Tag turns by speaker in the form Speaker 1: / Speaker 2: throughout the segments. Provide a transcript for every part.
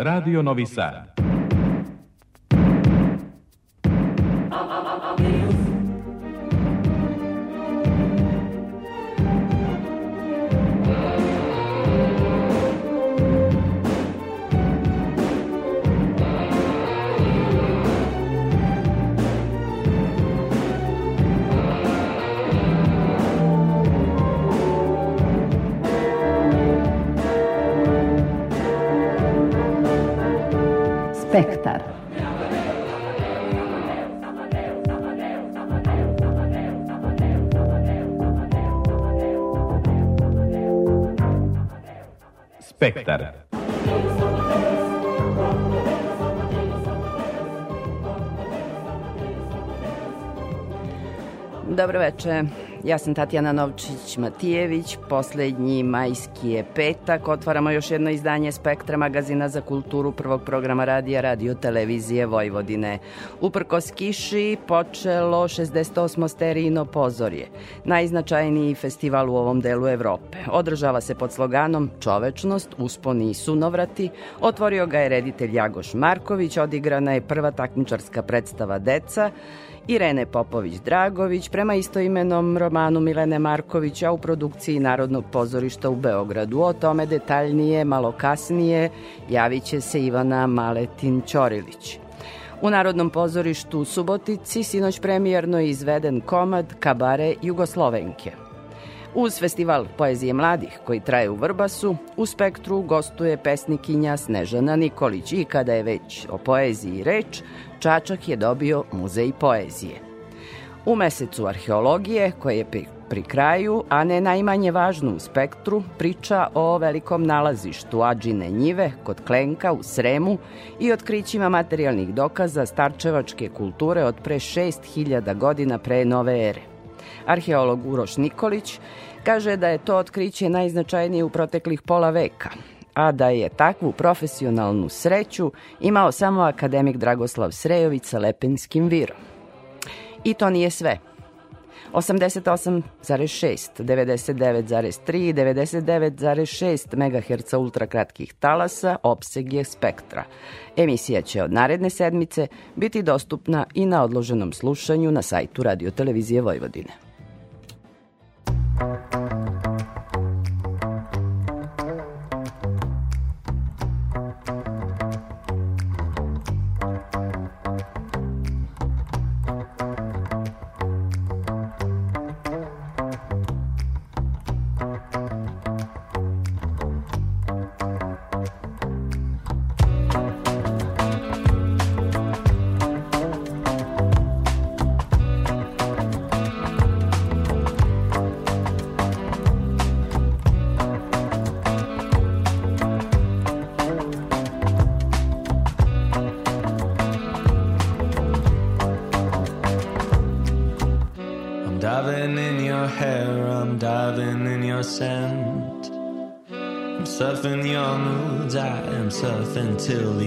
Speaker 1: Radio Novi Sad.
Speaker 2: Spektar.
Speaker 1: Spektar.
Speaker 2: Dobro veče. Ja sam Tatjana Novčić-Matijević. Poslednji majski je petak. Otvaramo još jedno izdanje Spektra magazina za kulturu prvog programa radija Radio Televizije Vojvodine. Uprkos kiši počelo 68. sterijino pozorje. Najznačajniji festival u ovom delu Evrope. Održava se pod sloganom Čovečnost, usponi i sunovrati. Otvorio ga je reditelj Jagoš Marković. Odigrana je prva takmičarska predstava Deca. Irene Popović-Dragović prema istoimenom romanu Milene Marković, a u produkciji Narodnog pozorišta u Beogradu. O tome detaljnije, malo kasnije, javit će se Ivana Maletin-Ćorilić. U Narodnom pozorištu u Subotici sinoć premijerno izveden komad Kabare Jugoslovenke. Uz festival poezije mladih koji traje u Vrbasu, u Spektru gostuje pesnikinja Snežana Nikolić i kada je već o poeziji reč, Čačak je dobio muzej poezije. U mesecu arheologije, koje je pri, pri kraju, a ne najmanje važno u spektru, priča o velikom nalazištu Ađine njive kod Klenka u Sremu i otkrićima materijalnih dokaza starčevačke kulture od pre 6000 godina pre nove ere. Arheolog Uroš Nikolić kaže da je to otkriće najznačajnije u proteklih pola veka, a da je takvu profesionalnu sreću imao samo akademik Dragoslav Srejović sa Lepenskim virom. I to nije sve. 88,6, 99,3 i 99,6 MHz ultrakratkih talasa opseg je spektra. Emisija će od naredne sedmice biti dostupna i na odloženom slušanju na sajtu Radio Televizije Vojvodine.
Speaker 3: Till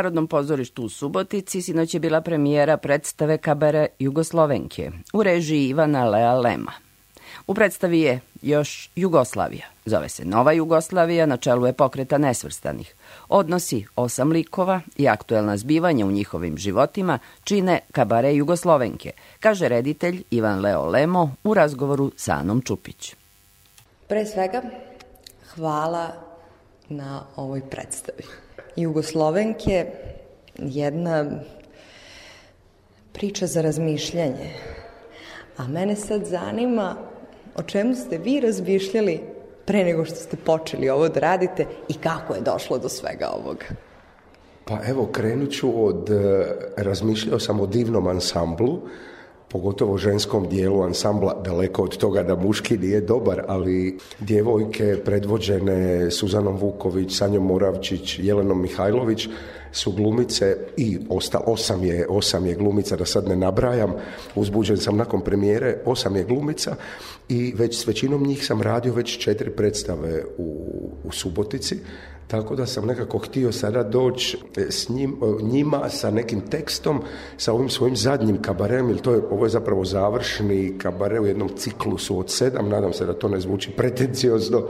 Speaker 2: Narodnom pozorištu u Subotici sinoć je bila premijera predstave Kabare Jugoslovenke u režiji Ivana Lea Lema. U predstavi je još Jugoslavija. Zove se Nova Jugoslavija, na čelu je pokreta nesvrstanih. Odnosi osam likova i aktuelna zbivanja u njihovim životima čine Kabare Jugoslovenke, kaže reditelj Ivan Leo Lemo u razgovoru sa Anom Čupić.
Speaker 4: Pre svega, hvala na ovoj predstavi. Jugoslovenke, jedna priča za razmišljanje. A mene sad zanima o čemu ste vi razmišljali pre nego što ste počeli ovo da radite i kako je došlo do svega ovoga.
Speaker 5: Pa evo, krenut ću od, e, razmišljao sam o divnom ansamblu, pogotovo ženskom dijelu ansambla, daleko od toga da muški nije dobar, ali djevojke predvođene Suzanom Vuković, Sanjom Moravčić, Jelenom Mihajlović su glumice i osta, osam, je, osam je glumica, da sad ne nabrajam, uzbuđen sam nakon premijere, osam je glumica i već s većinom njih sam radio već četiri predstave u, u Subotici, tako da sam nekako htio sada doći s njim, njima sa nekim tekstom, sa ovim svojim zadnjim kabarem, jer to je, ovo je zapravo završni kabare u jednom ciklusu od sedam, nadam se da to ne zvuči pretenciozno,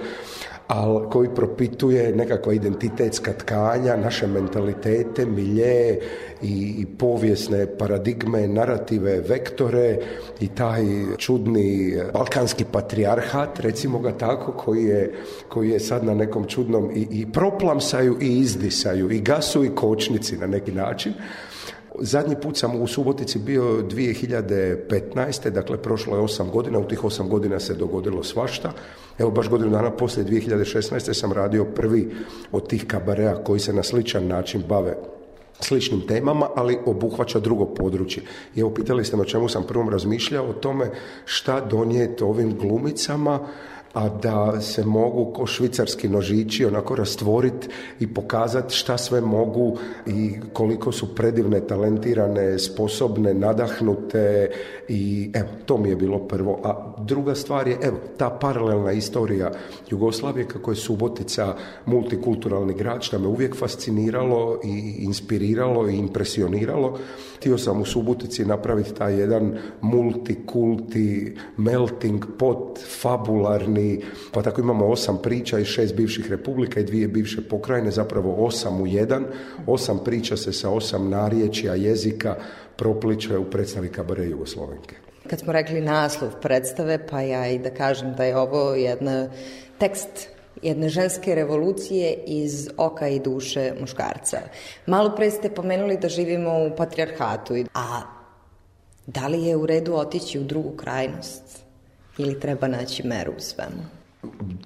Speaker 5: ali koji propituje nekakva identitetska tkanja, naše mentalitete, milje i, i povijesne paradigme, narative, vektore i taj čudni balkanski patrijarhat, recimo ga tako, koji je, koji je sad na nekom čudnom i, i proplamsaju i izdisaju, i gasu i kočnici na neki način. Zadnji put sam u Subotici bio 2015. Dakle, prošlo je osam godina. U tih osam godina se dogodilo svašta. Evo, baš godinu dana poslije 2016. sam radio prvi od tih kabareja koji se na sličan način bave sličnim temama, ali obuhvaća drugo područje. I evo, pitali ste me o čemu sam prvom razmišljao, o tome šta donijeti ovim glumicama, a da se mogu ko švicarski nožići onako rastvoriti i pokazati šta sve mogu i koliko su predivne, talentirane, sposobne, nadahnute i evo, to mi je bilo prvo. A druga stvar je, evo, ta paralelna istorija Jugoslavije, kako je Subotica multikulturalni grad, što me uvijek fasciniralo i inspiriralo i impresioniralo. Htio sam u Subotici napraviti taj jedan multikulti, melting pot, fabularni, pa tako imamo osam priča iz šest bivših republika i dvije bivše pokrajine, zapravo osam u jedan. Osam priča se sa osam narječja, jezika propliče u predstavi kabare Jugoslovenke.
Speaker 4: Kad smo rekli naslov predstave, pa ja i da kažem da je ovo jedna tekst jedne ženske revolucije iz oka i duše muškarca. Malo pre ste pomenuli da živimo u patrijarhatu, a da li je u redu otići u drugu krajnost ili treba naći meru u svemu?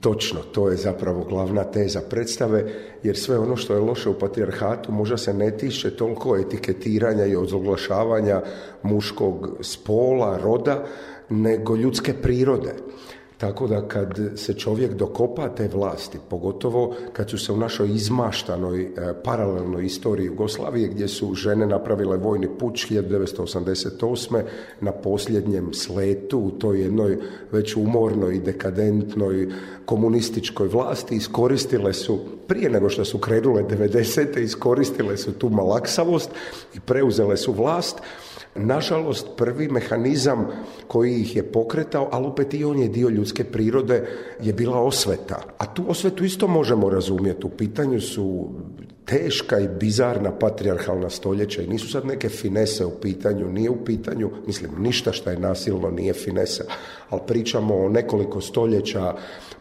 Speaker 5: Točno, to je zapravo glavna teza predstave, jer sve ono što je loše u patrijarhatu možda se ne tiče toliko etiketiranja i ozoglašavanja muškog spola, roda, nego ljudske prirode. Tako da kad se čovjek dokopa te vlasti, pogotovo kad su se u našoj izmaštanoj e, paralelnoj istoriji Jugoslavije gdje su žene napravile vojni puć 1988. na posljednjem sletu u toj jednoj već umornoj i dekadentnoj komunističkoj vlasti iskoristile su prije nego što su krenule 90. iskoristile su tu malaksavost i preuzele su vlast Nažalost, prvi mehanizam koji ih je pokretao, ali opet i on je dio ljudske prirode, je bila osveta. A tu osvetu isto možemo razumjeti. U pitanju su teška i bizarna patrijarhalna stoljeća i nisu sad neke finese u pitanju, nije u pitanju, mislim, ništa što je nasilno nije finesa, ali pričamo o nekoliko stoljeća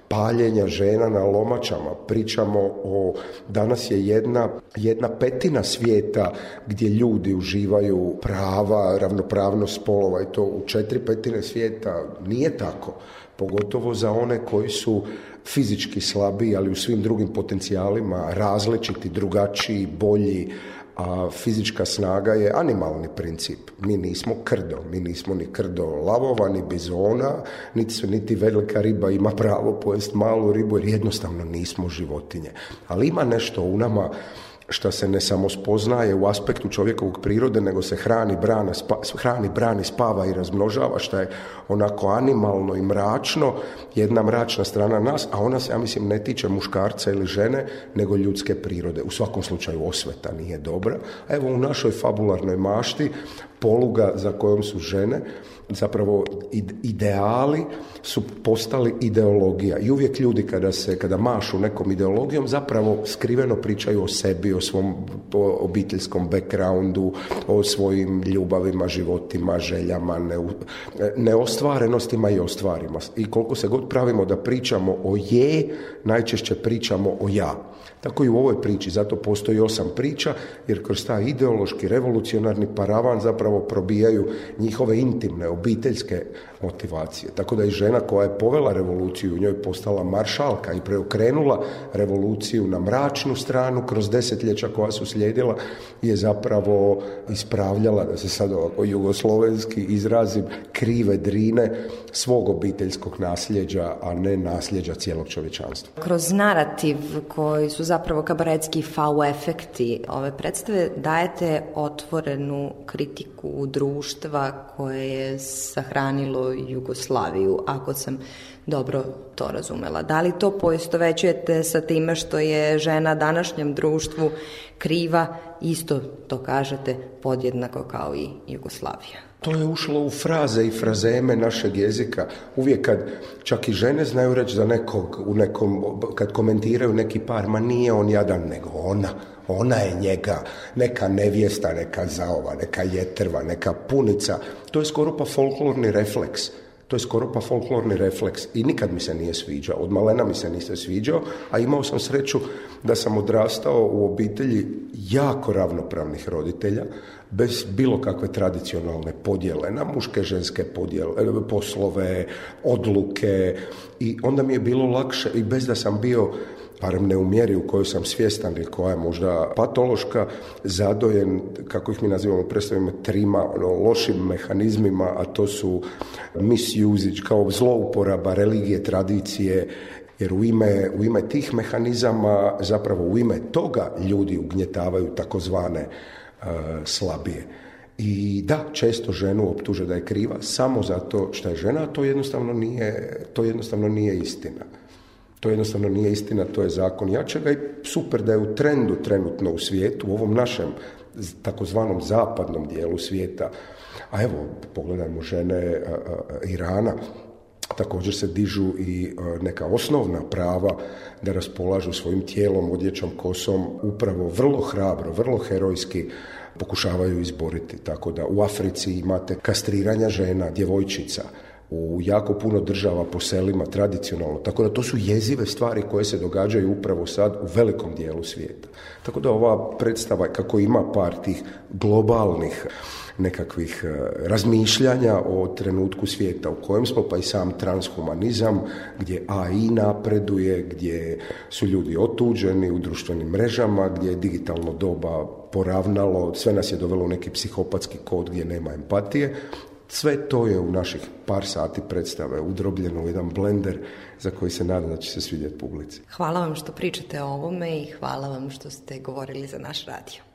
Speaker 5: paljenja žena na lomačama, pričamo o, danas je jedna, jedna petina svijeta gdje ljudi uživaju prava, ravnopravnost spolova i to u četiri petine svijeta nije tako, pogotovo za one koji su fizički slabiji, ali u svim drugim potencijalima različiti, drugačiji, bolji, a fizička snaga je animalni princip. Mi nismo krdo, mi nismo ni krdo lavova, ni bizona, niti, su, niti velika riba ima pravo pojest malu ribu, jer jednostavno nismo životinje. Ali ima nešto u nama što se ne samo spoznaje u aspektu čovjekovog prirode, nego se hrani, brana, spa, hrani, brani, spava i razmnožava, što je onako animalno i mračno, jedna mračna strana nas, a ona se, ja mislim, ne tiče muškarca ili žene, nego ljudske prirode. U svakom slučaju osveta nije dobra. A evo u našoj fabularnoj mašti poluga za kojom su žene, zapravo ideali su postali ideologija i uvijek ljudi kada se kada mašu nekom ideologijom zapravo skriveno pričaju o sebi, o svom obiteljskom backgroundu, o svojim ljubavima, životima, željama, neostvarenostima i ostvarima. I koliko se god pravimo da pričamo o je, najčešće pričamo o ja. Tako i u ovoj priči, zato postoji osam priča, jer kroz taj ideološki, revolucionarni paravan zapravo probijaju njihove intimne, obiteljske motivacije. Tako da i žena koja je povela revoluciju, u njoj postala maršalka i preokrenula revoluciju na mračnu stranu kroz desetljeća koja su slijedila, je zapravo ispravljala, da se sad ovako jugoslovenski izrazim, krive drine svog obiteljskog nasljeđa, a ne nasljeđa cijelog čovječanstva.
Speaker 6: Kroz narativ koji su zapravo kabaretski fau efekti ove predstave dajete otvorenu kritiku društva koje je sahranilo Jugoslaviju, ako sam dobro to razumela. Da li to poistovećujete sa time što je žena današnjem društvu kriva, isto to kažete, podjednako kao i Jugoslavija?
Speaker 5: To je ušlo u fraze i frazeme našeg jezika. Uvijek kad čak i žene znaju reći za nekog, u nekom, kad komentiraju neki par, ma nije on jadan, nego ona. Ona je njega, neka nevjesta, neka zaova, neka jetrva, neka punica. To je skoro pa folklorni refleks. To je skoro pa folklorni refleks i nikad mi se nije sviđao. Od malena mi se niste sviđao, a imao sam sreću da sam odrastao u obitelji jako ravnopravnih roditelja, bez bilo kakve tradicionalne podjele na muške, ženske podjele, e, poslove, odluke. I onda mi je bilo lakše i bez da sam bio barem ne u mjeri u kojoj sam svjestan i koja je možda patološka, zadojen, kako ih mi nazivamo, predstavimo trima ono, lošim mehanizmima, a to su misuse, kao zlouporaba religije, tradicije, jer u ime, u ime tih mehanizama, zapravo u ime toga ljudi ugnjetavaju takozvane slabije. I da, često ženu optuže da je kriva samo zato što je žena, a to jednostavno nije, to jednostavno nije istina. To jednostavno nije istina, to je zakon jačega i super da je u trendu trenutno u svijetu, u ovom našem takozvanom zapadnom dijelu svijeta. A evo, pogledajmo žene Irana, također se dižu i neka osnovna prava da raspolažu svojim tijelom, odjećom, kosom, upravo vrlo hrabro, vrlo herojski pokušavaju izboriti. Tako da u Africi imate kastriranja žena, djevojčica, u jako puno država po selima tradicionalno. Tako da to su jezive stvari koje se događaju upravo sad u velikom dijelu svijeta. Tako da ova predstava kako ima par tih globalnih nekakvih e, razmišljanja o trenutku svijeta u kojem smo, pa i sam transhumanizam, gdje AI napreduje, gdje su ljudi otuđeni u društvenim mrežama, gdje je digitalno doba poravnalo, sve nas je dovelo u neki psihopatski kod gdje nema empatije Sve to je u naših par sati predstave udrobljeno u jedan blender za koji se nadam da će se svidjeti publici.
Speaker 6: Hvala vam što pričate o ovome i hvala vam što ste govorili za naš radio.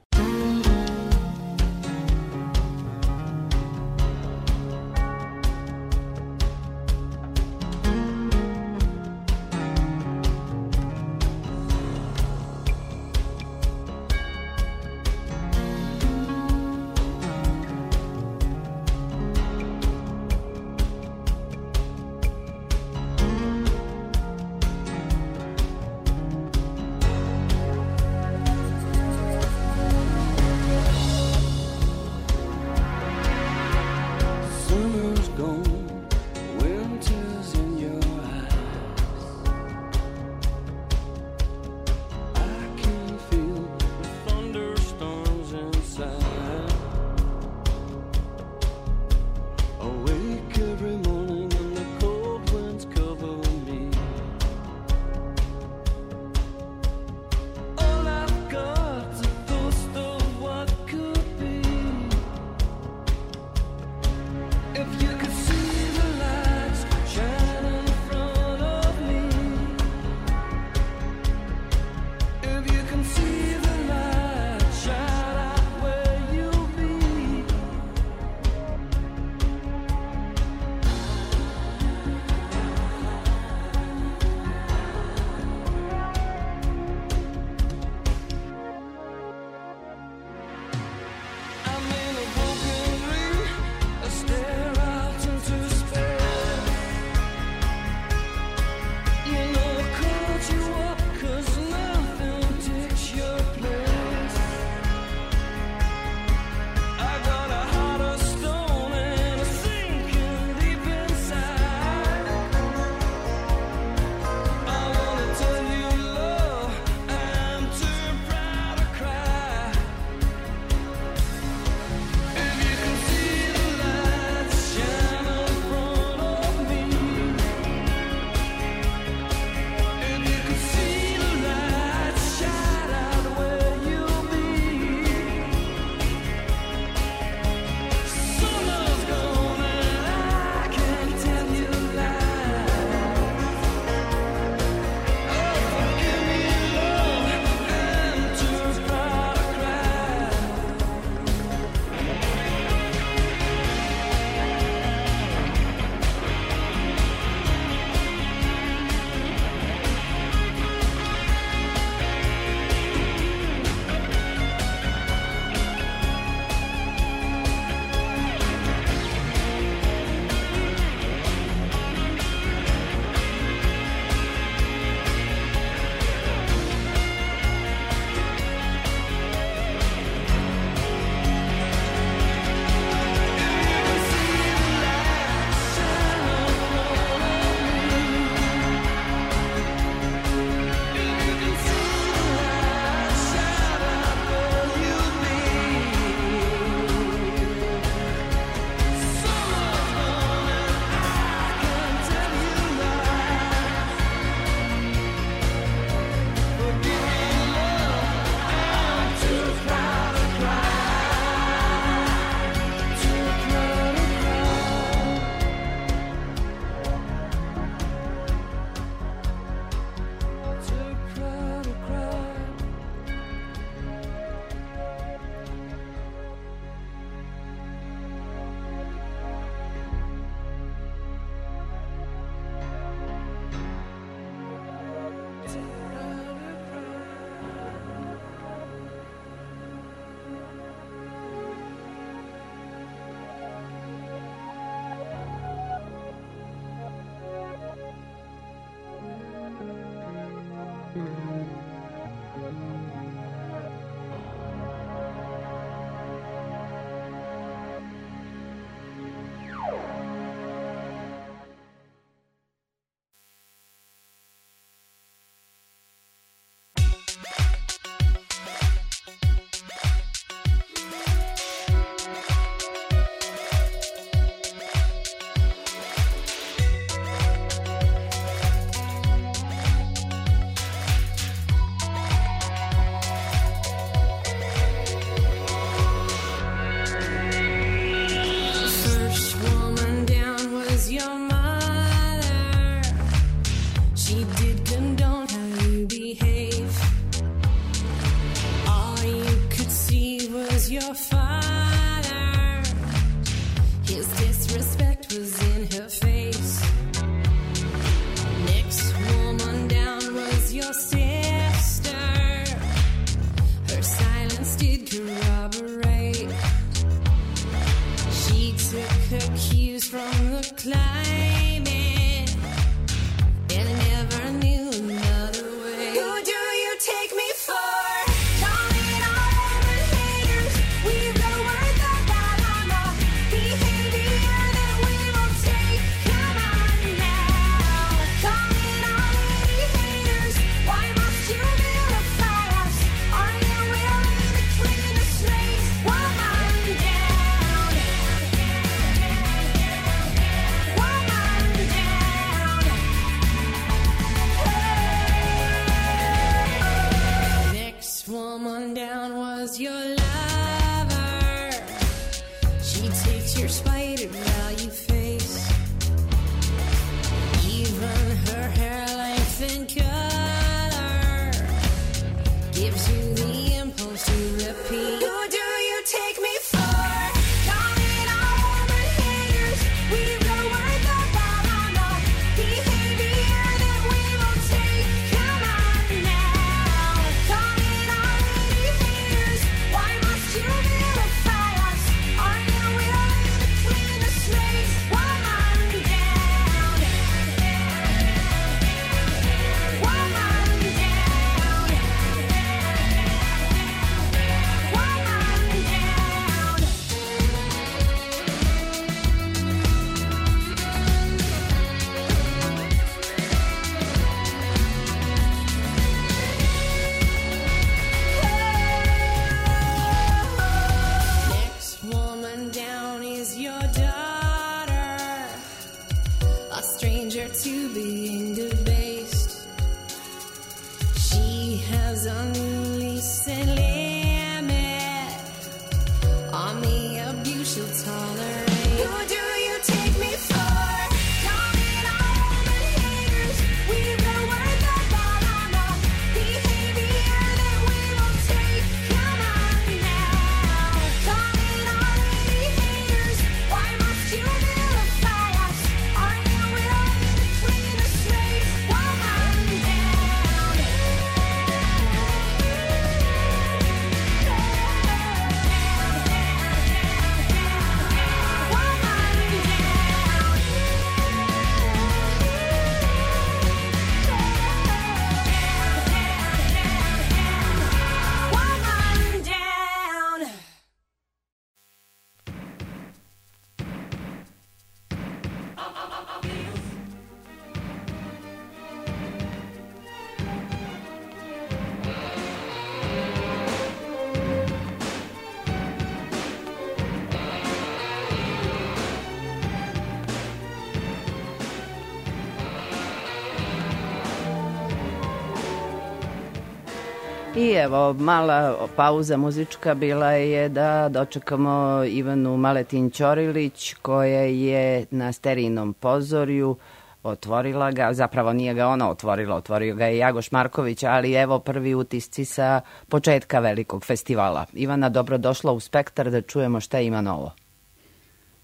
Speaker 2: I evo, mala pauza muzička bila je da dočekamo Ivanu Maletin Ćorilić koja je na sterinom pozorju otvorila ga, zapravo nije ga ona otvorila, otvorio ga je Jagoš Marković, ali evo prvi utisci sa početka velikog festivala. Ivana, dobrodošla u Spektar da čujemo šta ima novo.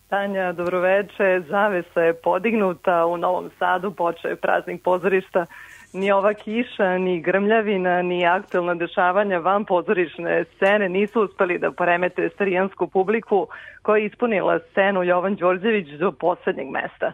Speaker 7: Tanja, dobroveče. Zavesa je podignuta u Novom Sadu, počeo je praznik pozorišta. Ni ova kiša, ni grmljavina, ni aktualna dešavanja van pozorišne scene nisu uspeli da poremete starijansku publiku koja je ispunila scenu Jovan Đorđević do poslednjeg mesta.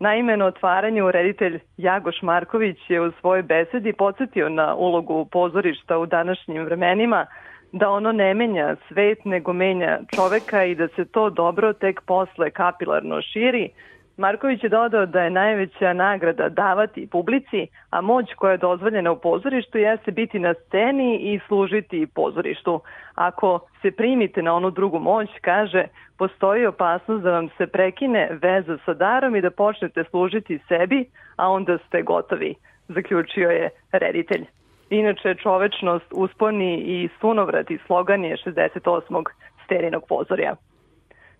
Speaker 7: Naime, na otvaranju reditelj Jagoš Marković je u svojoj besedi podsjetio na ulogu pozorišta u današnjim vremenima, da ono ne menja svet, nego menja čoveka i da se to dobro tek posle kapilarno širi. Marković je dodao da je najveća nagrada davati publici, a moć koja je dozvoljena u pozorištu jeste biti na sceni i služiti pozorištu. Ako se primite na onu drugu moć, kaže, postoji opasnost da vam se prekine veza sa darom i da počnete služiti sebi, a onda ste gotovi, zaključio je reditelj. Inače, čovečnost, usponi i sunovrat i slogan je 68. sterinog pozorja.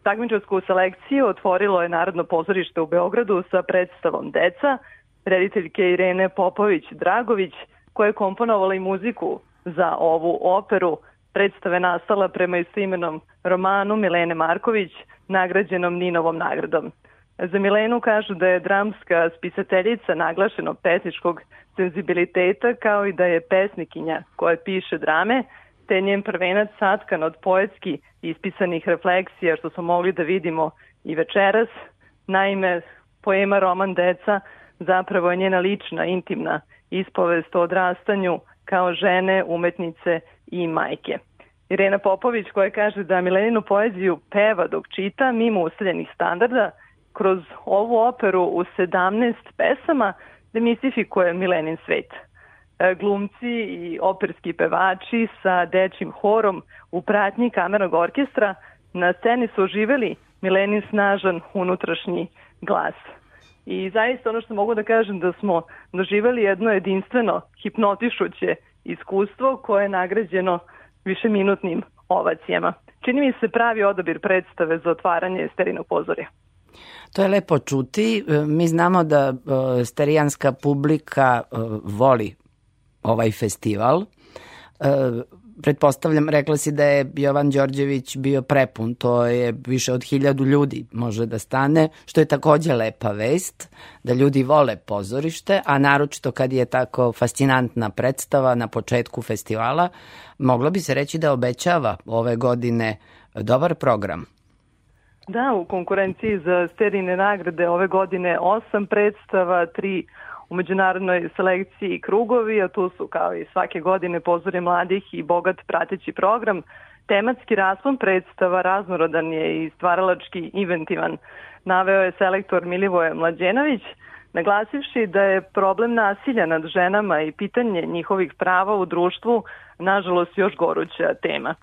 Speaker 7: Takmičarsku selekciju otvorilo je Narodno pozorište u Beogradu sa predstavom Deca. rediteljke Irene Popović-Dragović, koja je komponovala i muziku za ovu operu. Predstave nastala prema istoimenom romanu Milene Marković, nagrađenom Ninovom nagradom. Za Milenu kažu da je dramska spisateljica naglašenog pesničkog senzibiliteta kao i da je pesnikinja koja piše drame, te njen prvenac satkan od poetski ispisanih refleksija što smo mogli da vidimo i večeras. Naime, poema Roman Deca zapravo je njena lična, intimna ispovest o odrastanju kao žene, umetnice i majke. Irena Popović koja kaže da Mileninu poeziju peva dok čita mimo useljenih standarda, kroz ovu operu u 17 pesama demistifikuje Milenin svet. E, Glumci i operski pevači sa dečim horom u pratnji kamernog orkestra na sceni su oživeli Milenin snažan unutrašnji glas. I zaista ono što mogu da kažem da smo doživeli jedno jedinstveno hipnotišuće iskustvo koje je nagrađeno višeminutnim ovacijama. Čini mi se pravi odabir predstave za otvaranje sterinog pozorja.
Speaker 2: To je lepo čuti. E, Mi znamo da e, sterijanska publika voli ovaj festival. E, pretpostavljam, rekla si da je Jovan Đorđević bio prepun, to je više od hiljadu ljudi može da stane, što je takođe lepa vest, da ljudi vole pozorište, a naročito kad je tako fascinantna predstava na početku festivala, moglo bi se reći da obećava ove godine dobar program.
Speaker 7: Da, u konkurenciji za sterine nagrade ove godine osam predstava, tri u međunarodnoj selekciji krugovi, a tu su kao i svake godine pozore mladih i bogat prateći program. Tematski raspon predstava raznorodan je i stvaralački inventivan. Naveo je selektor Milivoje Mlađenović, naglasivši da je problem nasilja nad ženama i pitanje njihovih prava u društvu nažalost još goruća tema.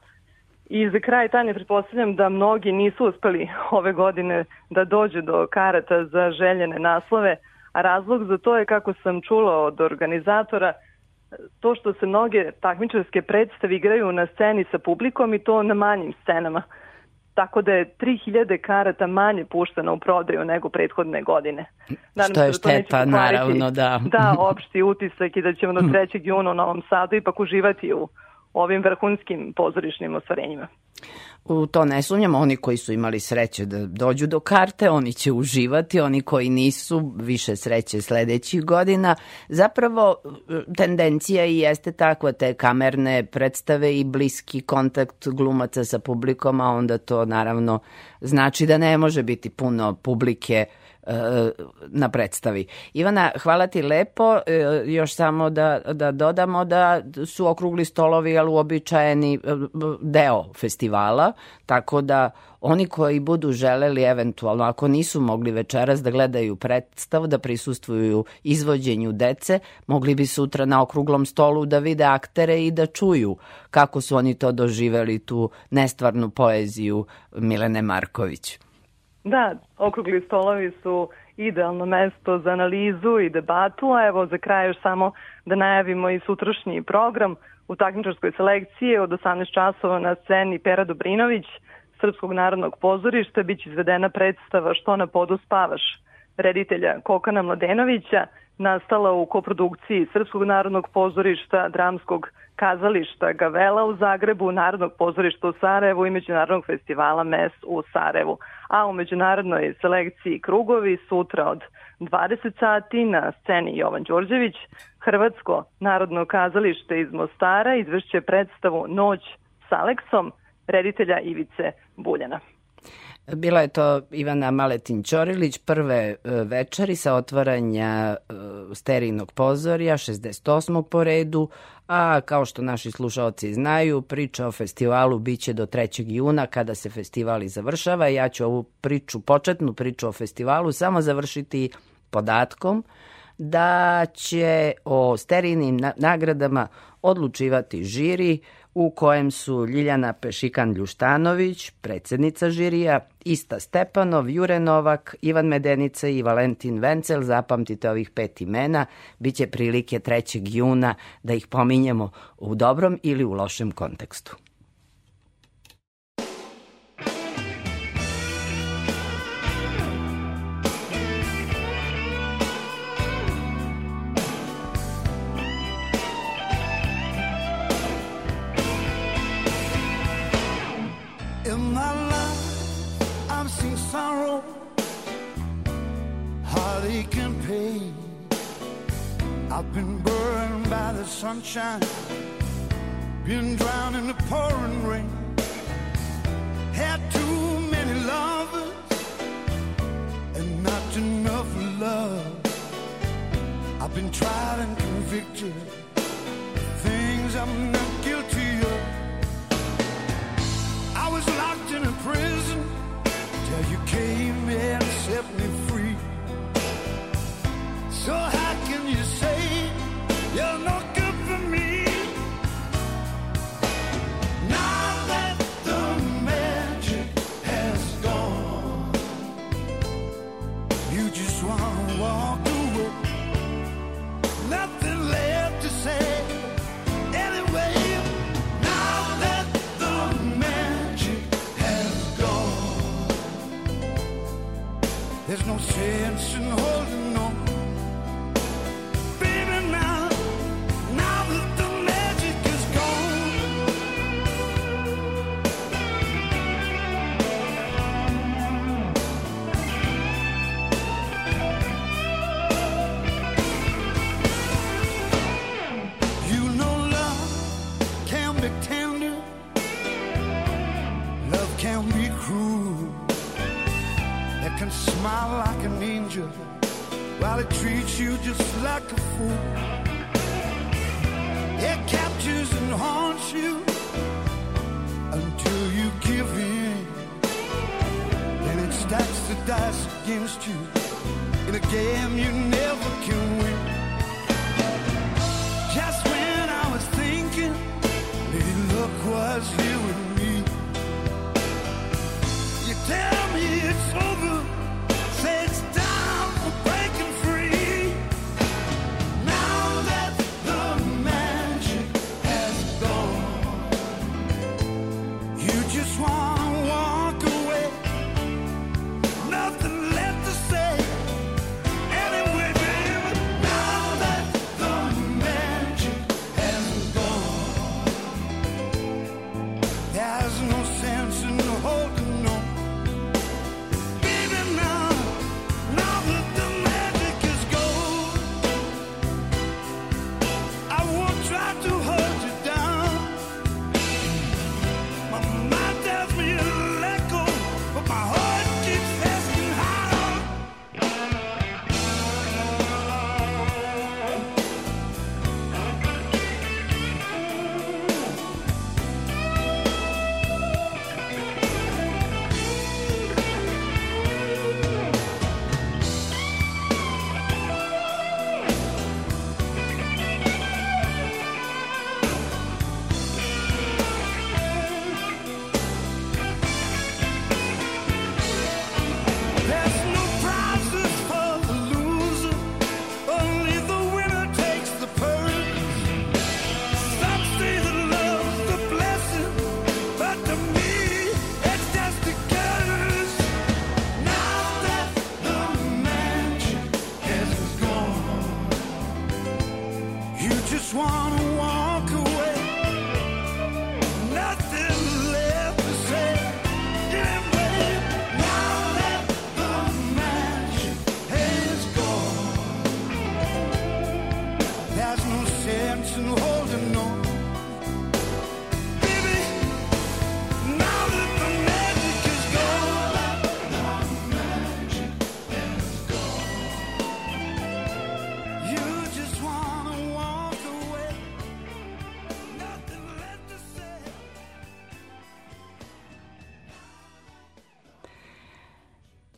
Speaker 7: I za kraj, Tanja, pretpostavljam da mnogi nisu uspeli ove godine da dođu do karata za željene naslove, a razlog za to je, kako sam čula od organizatora, to što se mnoge takmičarske predstave igraju na sceni sa publikom i to na manjim scenama. Tako da je 3000 karata manje pušteno u prodaju nego prethodne godine. Nadam
Speaker 2: Što je
Speaker 7: da
Speaker 2: šteta, naravno, da.
Speaker 7: Da, opšti utisak i da ćemo do 3. juna u Novom Sadu ipak uživati u ovim vrhunskim pozorišnim ostvarenjima.
Speaker 2: U to ne sumnjam, oni koji su imali sreće da dođu do karte, oni će uživati, oni koji nisu, više sreće sledećih godina. Zapravo, tendencija i jeste takva, te kamerne predstave i bliski kontakt glumaca sa publikom, a onda to naravno znači da ne može biti puno publike e, na predstavi. Ivana, hvala ti lepo. E, Još samo da, da dodamo da su okrugli stolovi, ali uobičajeni e, deo festivala, tako da oni koji budu želeli eventualno, ako nisu mogli večeras da gledaju predstavu, da prisustvuju izvođenju dece, mogli bi sutra na okruglom stolu da vide aktere i da čuju kako su oni to doživeli, tu nestvarnu poeziju Milene Marković.
Speaker 7: Da, okrugli stolovi su idealno mesto za analizu i debatu, a evo za kraj još samo da najavimo i sutrašnji program. U takmičarskoj selekciji od 18 časova na sceni Pera Dobrinović, Srpskog narodnog pozorišta, biće izvedena predstava Što na podu spavaš, reditelja Kokana Mladenovića, nastala u koprodukciji Srpskog narodnog pozorišta, dramskog kazališta Gavela u Zagrebu, Narodnog pozorišta u Sarajevu i Međunarodnog festivala MES u Sarajevu. A u međunarodnoj selekciji Krugovi sutra od 20 sati na sceni Jovan Đorđević, Hrvatsko narodno kazalište iz Mostara izvršće predstavu Noć s Aleksom, reditelja Ivice Buljana.
Speaker 2: Bila je to Ivana Maletin Ćorilić, prve e, večeri sa otvaranja e, sterijnog pozorja, 68. po redu, a kao što naši slušalci znaju, priča o festivalu biće do 3. juna kada se festival i završava. Ja ću ovu priču, početnu priču o festivalu samo završiti podatkom da će o sterijnim na- nagradama odlučivati žiri u kojem su Ljiljana Pešikan-Ljuštanović, predsednica žirija, Ista Stepanov, Jure Novak, Ivan Medenica i Valentin Vencel, zapamtite ovih pet imena, bit će prilike 3. juna da ih pominjemo u dobrom ili u lošem kontekstu.
Speaker 8: Pain. I've been burned by the sunshine, been drowned in the pouring rain. Had too many lovers and not enough love. I've been tried and convicted, things I'm not guilty of. I was locked in a prison till you came and set me free. There's no sense in holding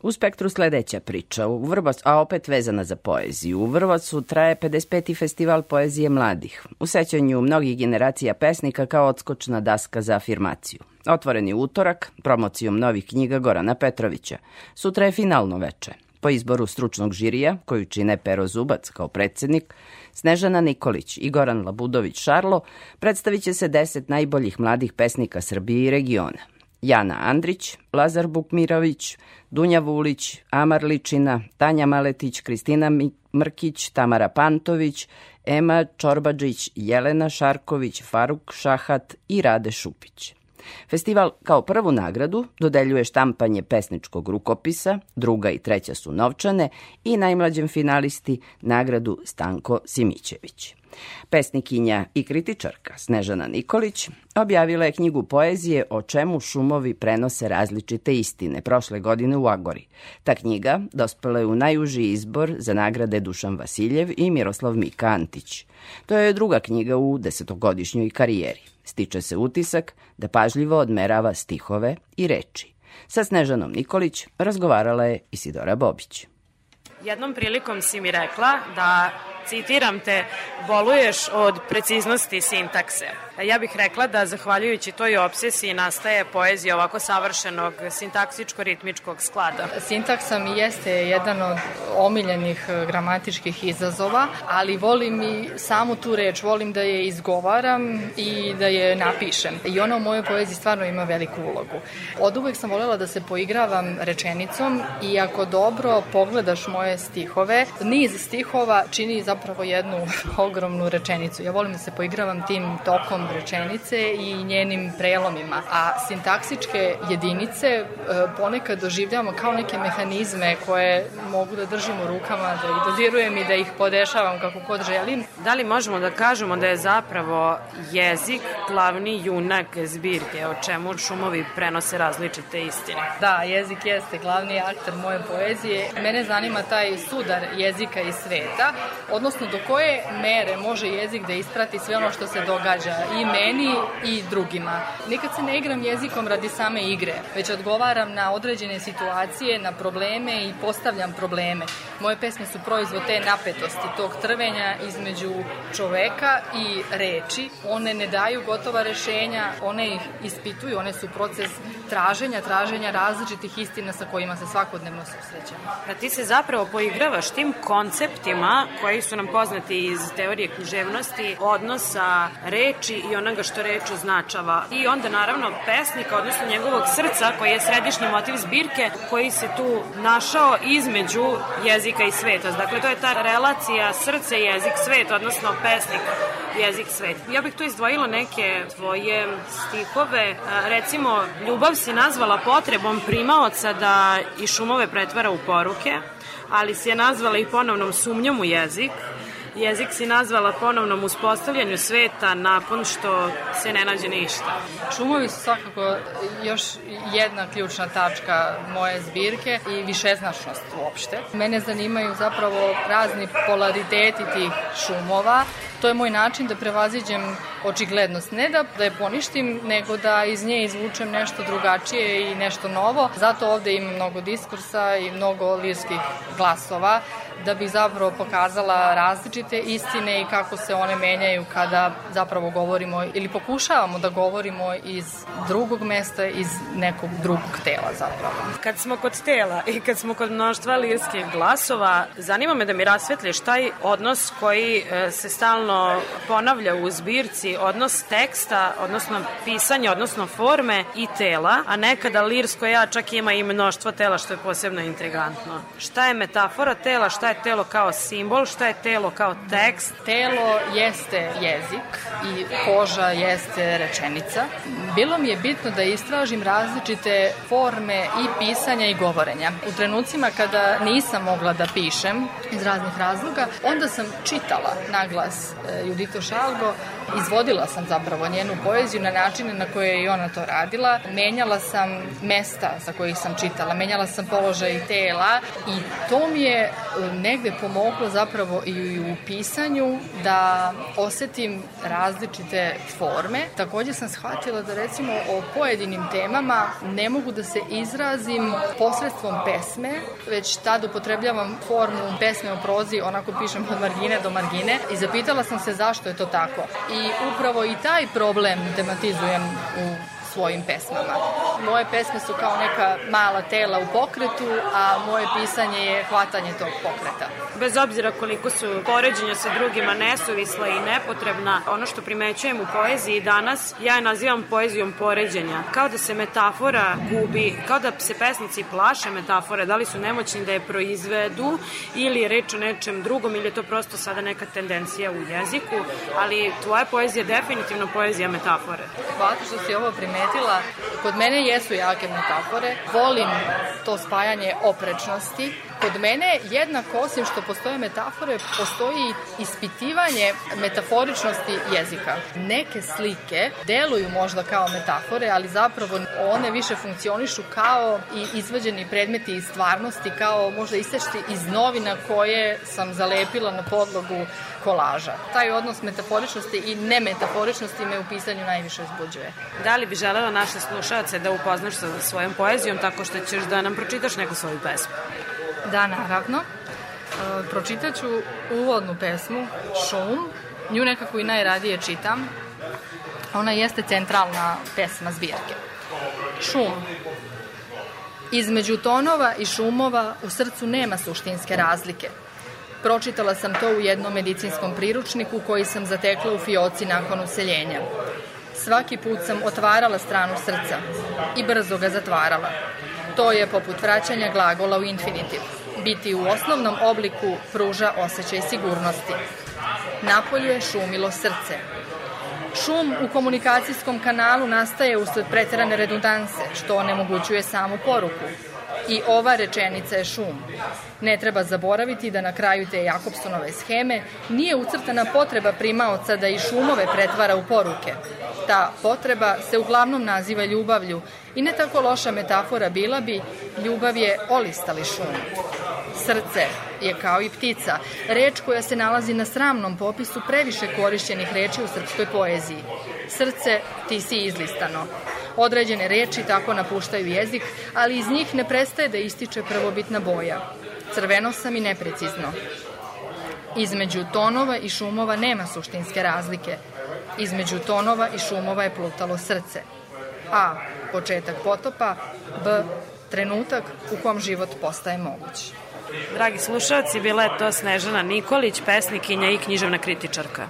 Speaker 2: U spektru sledeća priča, u Vrbac, a opet vezana za poeziju. U Vrbacu traje 55. festival poezije mladih. U sećanju mnogih generacija pesnika kao odskočna daska za afirmaciju. Otvoreni utorak, promocijom novih knjiga Gorana Petrovića. Sutra je finalno veče. Po izboru stručnog žirija, koju čine Pero Zubac kao predsednik, Snežana Nikolić i Goran Labudović Šarlo, predstavit će se deset najboljih mladih pesnika Srbije i regiona. Jana Andrić, Lazar Bukmirović, Dunja Vulić, Amar Ličina, Tanja Maletić, Kristina Mrkić, Tamara Pantović, Ema Čorbađić, Jelena Šarković, Faruk Šahat i Rade Šupić. Festival kao prvu nagradu dodeljuje štampanje pesničkog rukopisa, druga i treća su novčane i najmlađem finalisti nagradu Stanko Simićević. Pesnikinja i kritičarka Snežana Nikolić objavila je knjigu poezije o čemu šumovi prenose različite istine prošle godine u Agori. Ta knjiga dospela je u najuži izbor za nagrade Dušan Vasiljev i Miroslav Mika Antić. To je druga knjiga u desetogodišnjoj karijeri. Stiče se utisak da pažljivo odmerava stihove i reči. Sa Snežanom Nikolić razgovarala je Isidora Bobić.
Speaker 9: Jednom prilikom si mi rekla da, citiram te, boluješ od preciznosti sintakse. Ja bih rekla da zahvaljujući toj obsesiji nastaje poezija ovako savršenog sintaksičko-ritmičkog sklada.
Speaker 10: Sintaksa mi jeste jedan od omiljenih e, gramatičkih izazova, ali volim i samu tu reč, volim da je izgovaram i da je napišem. I ona u mojoj poeziji stvarno ima veliku ulogu. Od uvek sam voljela da se poigravam rečenicom i ako dobro pogledaš moje stihove, niz stihova čini zapravo jednu ogromnu rečenicu. Ja volim da se poigravam tim tokom rečenice i njenim prelomima. A sintaksičke jedinice e, ponekad doživljavamo kao neke mehanizme koje mogu da držim u rukama, da ih dodirujem i da ih podešavam kako god želim.
Speaker 9: Da li možemo da kažemo da je zapravo jezik glavni junak zbirke, o čemu šumovi prenose različite istine?
Speaker 10: Da, jezik jeste glavni aktor moje poezije. Mene zanima taj sudar jezika i sveta, odnosno do koje mere može jezik da isprati sve ono što se događa i meni i drugima. Nikad se ne igram jezikom radi same igre, već odgovaram na određene situacije, na probleme i postavljam probleme. Moje pesme su proizvod te napetosti, tog trvenja između čoveka i reči. One ne daju gotova rešenja, one ih ispituju, one su proces traženja, traženja različitih istina sa kojima se svakodnevno susrećemo.
Speaker 9: Da ti se zapravo poigravaš tim konceptima koji su nam poznati iz teorije književnosti, odnosa reči i onoga što reč označava. I onda naravno pesnika, odnosno njegovog srca koji je središnji motiv zbirke koji se tu našao između jezika i sveta. Dakle, to je ta relacija srce, jezik, svet, odnosno pesnik, jezik, svet. Ja bih tu izdvojila neke tvoje stihove. A, Recimo, ljubav si nazvala potrebom primaoca da i šumove pretvara u poruke, ali si je nazvala i ponovnom sumnjom u jezik. Jezik si nazvala ponovnom uspostavljanju sveta nakon što se ne nađe ništa.
Speaker 10: Šumovi su svakako još jedna ključna tačka moje zbirke i višeznačnost uopšte. Mene zanimaju zapravo razni polariteti tih šumova. To je moj način da prevaziđem očiglednost. Ne da, da je poništim, nego da iz nje izvučem nešto drugačije i nešto novo. Zato ovde ima mnogo diskursa i mnogo lirskih glasova da bih zapravo pokazala različite istine i kako se one menjaju kada zapravo govorimo ili pokušavamo da govorimo iz drugog mesta, iz nekog drugog tela zapravo.
Speaker 9: Kad smo kod tela i kad smo kod mnoštva lirskih glasova, zanima me da mi rasvetliš taj odnos koji e, se stalno ponavlja u zbirci, odnos teksta, odnosno pisanja, odnosno forme i tela, a nekada lirsko ja čak ima i mnoštvo tela što je posebno intrigantno. Šta je metafora tela, šta je telo kao simbol, šta je telo kao tekst?
Speaker 10: Telo jeste jezik i koža jeste rečenica. Bilo mi je bitno da istražim različite forme i pisanja i govorenja. U trenucima kada nisam mogla da pišem iz raznih razloga, onda sam čitala na glas eh, Iudito Salvo izvodila sam zapravo njenu poeziju na načine na koje je ona to radila. Menjala sam mesta sa kojih sam čitala, menjala sam položaj tela i to mi je e, negde pomoglo zapravo i u pisanju da osetim različite forme. Takođe sam shvatila da recimo o pojedinim temama ne mogu da se izrazim posredstvom pesme, već tad upotrebljavam formu pesme o prozi, onako pišem od margine do margine i zapitala sam se zašto je to tako. I upravo i taj problem tematizujem u svojim pesmama. Moje pesme su kao neka mala tela u pokretu, a moje pisanje je hvatanje tog pokreta.
Speaker 9: bez obzira koliko su poređenja sa drugima nesuvisla i nepotrebna, ono što primećujem u poeziji danas, ja je nazivam poezijom poređenja. Kao da se metafora gubi, kao da se pesnici plaše metafore, da li su nemoćni da je proizvedu ili je reč o nečem drugom ili je to prosto sada neka tendencija u jeziku, ali tvoja poezija je definitivno poezija metafore.
Speaker 10: Hvala što si ovo primetila. Kod mene jesu jake metafore. Volim to spajanje oprečnosti. Kod mene, jednako osim što postoje metafore, postoji ispitivanje metaforičnosti jezika. Neke slike deluju možda kao metafore, ali zapravo one više funkcionišu kao i izvađeni predmeti iz stvarnosti, kao možda isečti iz novina koje sam zalepila na podlogu kolaža. Taj odnos metaforičnosti i nemetaforičnosti me u pisanju najviše uzbuđuje.
Speaker 9: Da li bi želela naše slušalce da upoznaš sa svojom poezijom tako što ćeš da nam pročitaš neku svoju pesmu?
Speaker 10: Da, naravno. E, pročitaću uvodnu pesmu Šum. Nju nekako i najradije čitam. Ona jeste centralna pesma zbirke. Šum. Između tonova i šumova u srcu nema suštinske razlike. Pročitala sam to u jednom medicinskom priručniku koji sam zatekla u fioci nakon useljenja. Svaki put sam otvarala stranu srca i brzo ga zatvarala. To je poput vraćanja glagola u infinitiv. Biti u osnovnom obliku pruža osjećaj sigurnosti. Napolju je šumilo srce. Šum u komunikacijskom kanalu nastaje usled preterane redundanse, što onemogućuje samu poruku. I ova rečenica je šum. Ne treba zaboraviti da na kraju te Jakobsonove scheme nije ucrtana potreba primaoca da i šumove pretvara u poruke. Ta potreba se uglavnom naziva ljubavlju i ne tako loša metafora bila bi ljubav je olistali šum. Srce je kao i ptica, reč koja se nalazi na sramnom popisu previše korišćenih reči u srpskoj poeziji. Srce, ti si izlistano. Određene reči tako napuštaju jezik, ali iz njih ne prestaje da ističe prvobitna boja. Crveno sam i neprecizno. Između tonova i šumova nema suštinske razlike. Između tonova i šumova je plutalo srce. A. Početak potopa. B. Trenutak u kom život postaje moguć.
Speaker 9: Dragi slušalci, bila je to Snežana Nikolić, pesnikinja i književna kritičarka.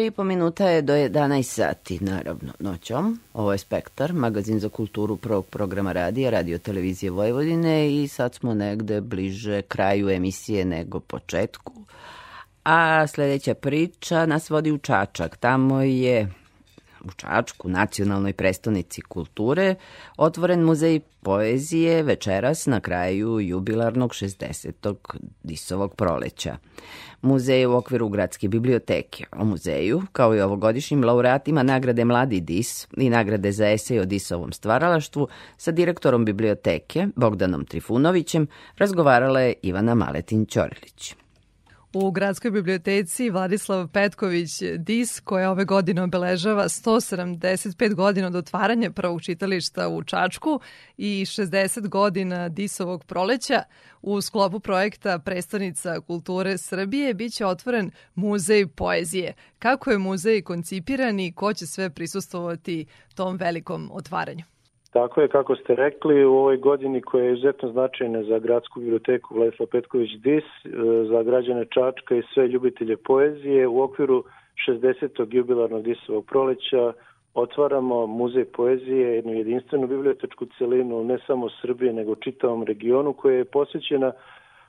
Speaker 2: 3,5 minuta je do 11 sati, naravno, noćom. Ovo je Spektar, magazin za kulturu prvog programa radija, radio televizije Vojvodine i sad smo negde bliže kraju emisije nego početku. A sledeća priča nas vodi u Čačak. Tamo je u Čačku, nacionalnoj prestonici kulture, otvoren muzej poezije večeras na kraju jubilarnog 60. Disovog proleća. Muzej u okviru Gradske biblioteke. O muzeju, kao i ovogodišnjim laureatima nagrade Mladi Dis i nagrade za esej o Disovom stvaralaštvu, sa direktorom biblioteke, Bogdanom Trifunovićem, razgovarala je Ivana Maletin-Ćorilić.
Speaker 11: U Gradskoj biblioteci Vladislav Petković DIS, koja ove godine obeležava 175 godina od otvaranja prvog čitališta u Čačku i 60 godina DIS-ovog proleća, u sklopu projekta Prestonica kulture Srbije biće otvoren muzej poezije. Kako je muzej koncipiran i ko će sve prisustovati tom velikom otvaranju?
Speaker 12: Tako je, kako ste rekli, u ovoj godini koja je izuzetno značajna za gradsku biblioteku Vladislav Petković Dis, e, za građane Čačka i sve ljubitelje poezije, u okviru 60. jubilarnog Disovog proleća otvaramo muzej poezije, jednu jedinstvenu bibliotečku celinu, ne samo u Srbiji, nego čitavom regionu, koja je posvećena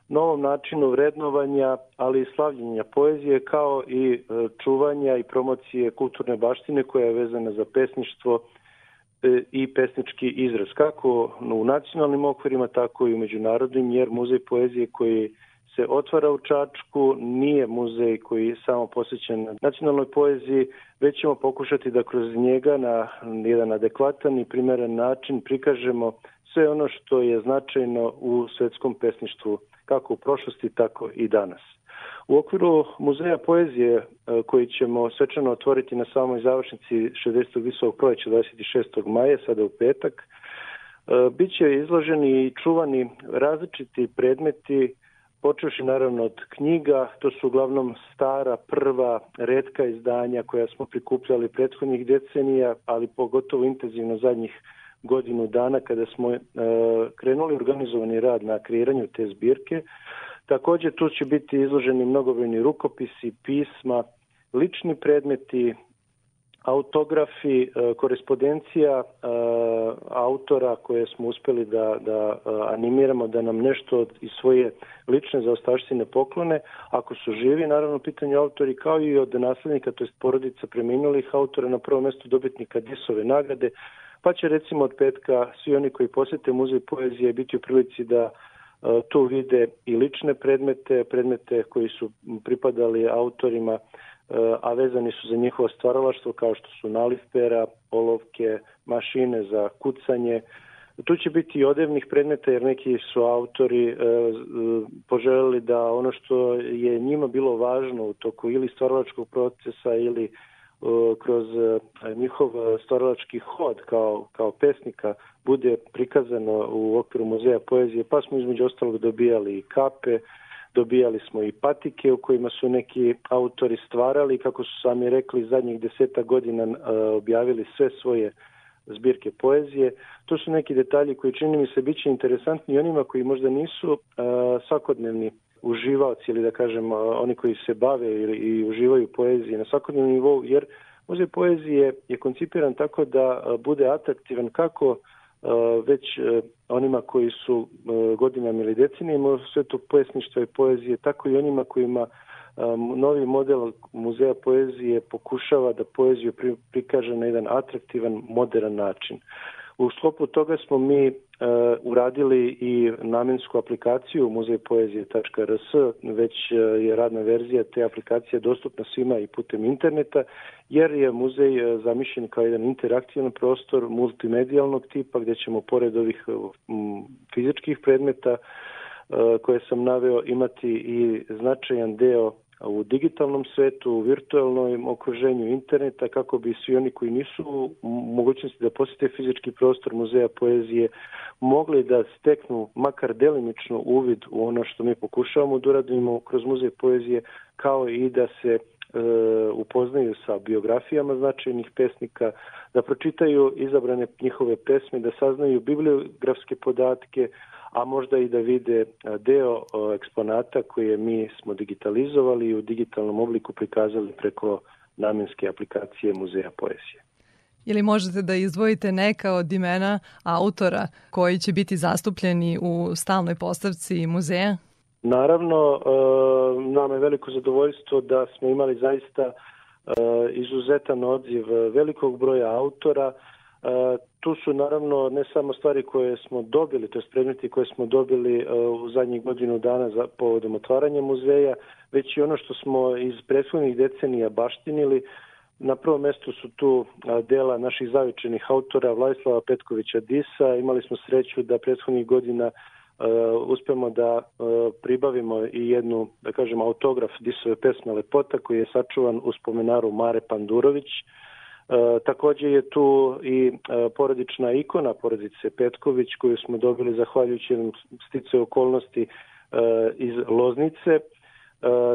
Speaker 12: novom načinu vrednovanja, ali i slavljenja poezije, kao i e, čuvanja i promocije kulturne baštine koja je vezana za pesništvo, i pesnički izraz, kako u nacionalnim okvirima, tako i u međunarodnim, jer muzej poezije koji se otvara u Čačku nije muzej koji je samo posvećen nacionalnoj poeziji, već ćemo pokušati da kroz njega na jedan adekvatan i primeren način prikažemo sve ono što je značajno u svetskom pesništvu, kako u prošlosti, tako i danas. U okviru muzeja poezije e, koji ćemo svečano otvoriti na samoj završnici 60. visokog proleća 26. maja, sada u petak, e, biće izloženi i čuvani različiti predmeti počeši naravno od knjiga, to su uglavnom stara, prva, redka izdanja koja smo prikupljali prethodnih decenija, ali pogotovo intenzivno zadnjih godinu dana kada smo e, krenuli organizovani rad na kreiranju te zbirke. Takođe tu će biti izloženi mnogobrojni rukopisi, pisma, lični predmeti, autografi, e, korespondencija e, autora koje smo uspeli da, da e, animiramo, da nam nešto iz svoje lične zaostaštine poklone, ako su živi, naravno pitanje autori, kao i od naslednika, to jest porodica preminulih autora na prvom mestu dobitnika Disove nagrade, pa će recimo od petka svi oni koji posete muzej poezije biti u prilici da tu vide i lične predmete, predmete koji su pripadali autorima a vezani su za njihovo stvaralaštvo kao što su nalifpera, olovke, mašine za kucanje. Tu će biti i odevnih predmeta jer neki su autori e, poželjeli da ono što je njima bilo važno u toku ili stvaralačkog procesa ili e, kroz e, njihov stvaralački hod kao, kao pesnika bude prikazano u okviru muzeja poezije, pa smo između ostalog dobijali i kape, dobijali smo i patike u kojima su neki autori stvarali, kako su sami rekli, zadnjih deseta godina e, objavili sve svoje zbirke poezije. To su neki detalji koji čini mi se biće interesantni onima koji možda nisu svakodnevni uživaoci ili da kažem oni koji se bave ili i uživaju poeziji na svakodnevnom nivou, jer muzej poezije je koncipiran tako da bude atraktivan kako već onima koji su godinama ili decenijama u svetu pesništva i poezije, tako i onima kojima novi model muzeja poezije pokušava da poeziju prikaže na jedan atraktivan, modern način. U sklopu toga smo mi uradili i namensku aplikaciju muzejpoezije.rs, već uh, je radna verzija te aplikacije dostupna svima i putem interneta, jer je muzej uh, zamišljen kao jedan interaktivan prostor multimedijalnog tipa gde ćemo pored ovih fizičkih predmeta koje sam naveo imati i značajan deo u digitalnom svetu, u virtualnom okruženju interneta, kako bi svi oni koji nisu mogućnosti da posete fizički prostor muzeja poezije mogli da steknu makar delimično uvid u ono što mi pokušavamo da uradimo kroz muzej poezije, kao i da se e, upoznaju sa biografijama značajnih pesnika, da pročitaju izabrane njihove pesme, da saznaju bibliografske podatke, a možda i da vide deo eksponata koje mi smo digitalizovali i u digitalnom obliku prikazali preko namenske aplikacije Muzeja poezije.
Speaker 11: Ili možete da izdvojite neka od imena autora koji će biti zastupljeni u stalnoj postavci muzeja?
Speaker 12: Naravno, e, nama je veliko zadovoljstvo da smo imali zaista e, izuzetan odziv velikog broja autora. Tu su naravno ne samo stvari koje smo dobili, to je predmeti koje smo dobili e, u zadnjih godinu dana za povodom otvaranja muzeja, već i ono što smo iz prethodnih decenija baštinili. Na prvom mestu su tu dela naših zavičenih autora Vladislava Petkovića Disa. Imali smo sreću da prethodnih godina e, uspemo da e, pribavimo i jednu, da kažem, autograf Disove pesme Lepota koji je sačuvan u spomenaru Mare Pandurović. Takođe je tu i e, porodična ikona porodice Petković koju smo dobili zahvaljujući stice okolnosti e, iz Loznice. E,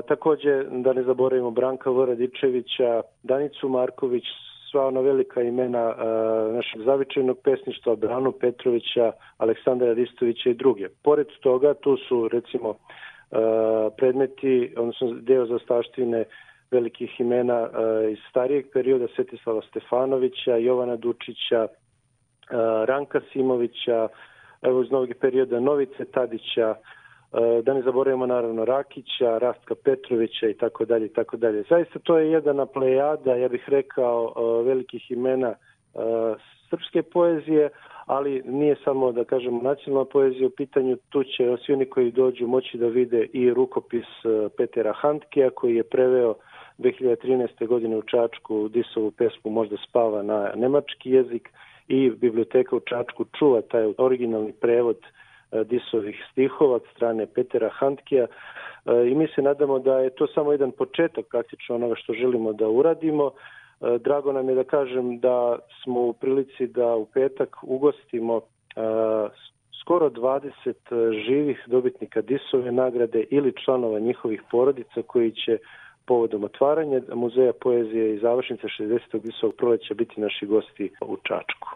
Speaker 12: takođe, da ne zaboravimo Branka Voradičevića, Danicu Marković, sva ona velika imena e, našeg zavičajnog pesništva, Branu Petrovića, Aleksandra Ristovića i druge. Pored toga, tu su recimo e, predmeti, odnosno deo zastaštine velikih imena e, iz starijeg perioda, Svetislava Stefanovića, Jovana Dučića, e, Ranka Simovića, evo iz novog perioda Novice Tadića, e, da ne zaboravimo naravno Rakića, Rastka Petrovića i tako dalje i tako dalje. Zaista to je jedna plejada, ja bih rekao, velikih imena srpske poezije, ali nije samo, da kažemo, nacionalna poezija u pitanju, tu će svi oni koji dođu moći da vide i rukopis Petera Handkija koji je preveo 2013. godine u Čačku Disovu pesmu Možda spava na nemački jezik i biblioteka u Čačku čuva taj originalni prevod e, Disovih stihova od strane Petera Handkija e, i mi se nadamo da je to samo jedan početak praktično onoga što želimo da uradimo. E, Drago nam je da kažem da smo u prilici da u petak ugostimo skoro 20 živih dobitnika Disove nagrade ili članova njihovih porodica koji će povodom otvaranja Muzeja poezije i završnice 60. Disovog proleća biti naši gosti u Čačku.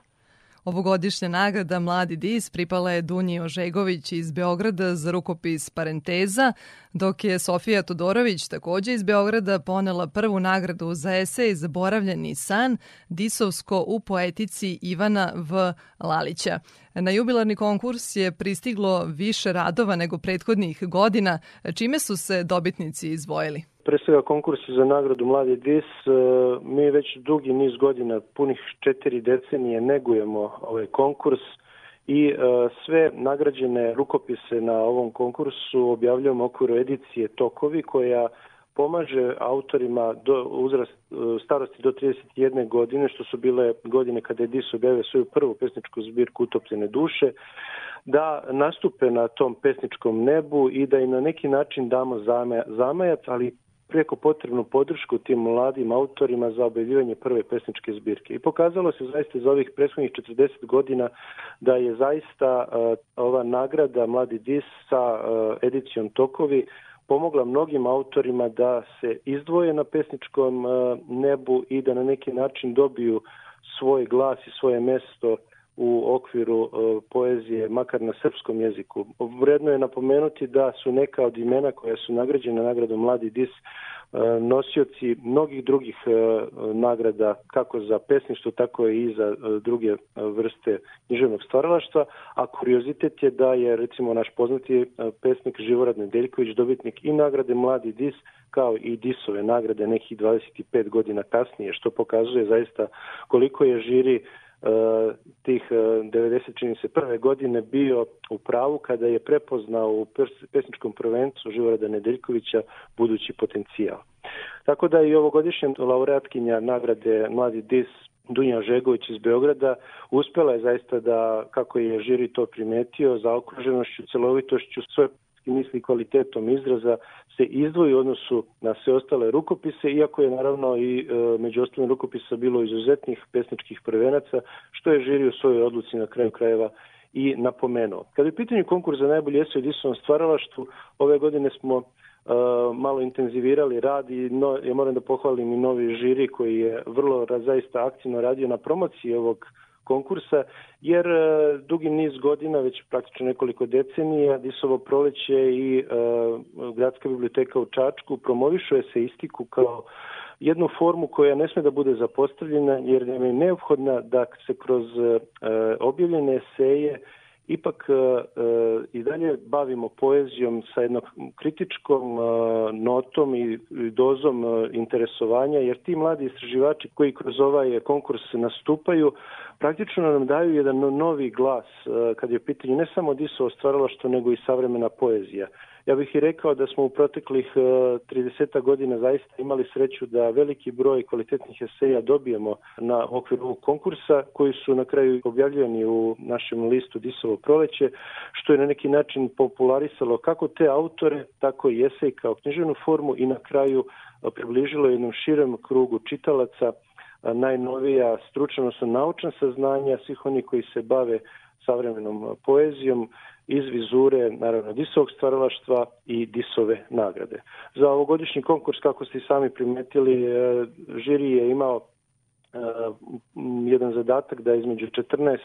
Speaker 11: Ovogodišnja nagrada Mladi dis pripala je Dunji Ožegović iz Beograda za rukopis Parenteza, dok je Sofija Todorović takođe iz Beograda ponela prvu nagradu za esej Zaboravljeni san, Disovsko u poetici Ivana V. Lalića. Na jubilarni konkurs je pristiglo više radova nego prethodnih godina, čime su se dobitnici izvojili.
Speaker 12: Pre svega konkursi za nagradu Mladi Dis, e, mi već dugi niz godina, punih četiri decenije, negujemo ovaj konkurs i e, sve nagrađene rukopise na ovom konkursu objavljujemo okviru edicije Tokovi koja pomaže autorima do uzrast e, starosti do 31 godine, što su bile godine kada je Dis objavio svoju prvu pesničku zbirku Utopljene duše, da nastupe na tom pesničkom nebu i da im na neki način damo zamajac, ali preko potrebnu podršku tim mladim autorima za objavljivanje prve pesničke zbirke. I pokazalo se zaista za ovih prethodnih 40 godina da je zaista uh, ova nagrada Mladi Dis sa uh, edicijom Tokovi pomogla mnogim autorima da se izdvoje na pesničkom uh, nebu i da na neki način dobiju svoj glas i svoje mesto u okviru uh, poezije, makar na srpskom jeziku. Vredno je napomenuti da su neka od imena koja su nagrađena nagradom Mladi Dis uh, nosioci mnogih drugih uh, nagrada, kako za pesništvo, tako i za druge vrste književnog stvaralaštva, a kuriozitet je da je recimo naš poznati pesnik Živorad Nedeljković dobitnik i nagrade Mladi Dis, kao i Disove nagrade nekih 25 godina kasnije, što pokazuje zaista koliko je žiri tih uh, 90 čini se prve godine bio u pravu kada je prepoznao u pesničkom prvencu Živorada Nedeljkovića budući potencijal. Tako da i ovogodišnja laureatkinja nagrade Mladi Dis Dunja Žegović iz Beograda uspela je zaista da, kako je žiri to primetio, za okruženošću, celovitošću svoje misli i kvalitetom izraza se izdvoji u odnosu na sve ostale rukopise, iako je naravno i e, među ostalim rukopisa bilo izuzetnih pesničkih prvenaca, što je žiri u svojoj odluci na kraju krajeva i napomenuo. Kada je pitanje konkurs za najbolji esej Edisovom stvaralaštvu, ove godine smo uh, malo intenzivirali rad i no, ja moram da pohvalim i novi žiri koji je vrlo zaista aktivno radio na promociji ovog konkursa, jer e, dugi niz godina, već praktično nekoliko decenija, Disovo proleće i e, Gradska biblioteka u Čačku promovišuje se istiku kao jednu formu koja ne sme da bude zapostavljena jer je neophodna da se kroz e, objavljene eseje ipak e, e, i dalje bavimo poezijom sa jednom kritičkom e, notom i, dozom interesovanja, jer ti mladi istraživači koji kroz ovaj konkurs nastupaju, praktično nam daju jedan no- novi glas kad je u pitanju ne samo disovo stvaralaštvo, nego i savremena poezija. Ja bih i rekao da smo u proteklih e, 30 godina zaista imali sreću da veliki broj kvalitetnih eseja dobijemo na okviru ovog konkursa koji su na kraju objavljeni u našem listu Disovo proleće, što je na neki način popularisalo kako te autore, tako i esej kao književnu formu i na kraju e, približilo jednom širem krugu čitalaca a, najnovija stručna, odnosno naučna saznanja svih oni koji se bave savremenom poezijom iz vizure, naravno, disovog stvaralaštva i disove nagrade. Za ovogodišnji konkurs, kako ste sami primetili, e, žiri je imao e, jedan zadatak da između 14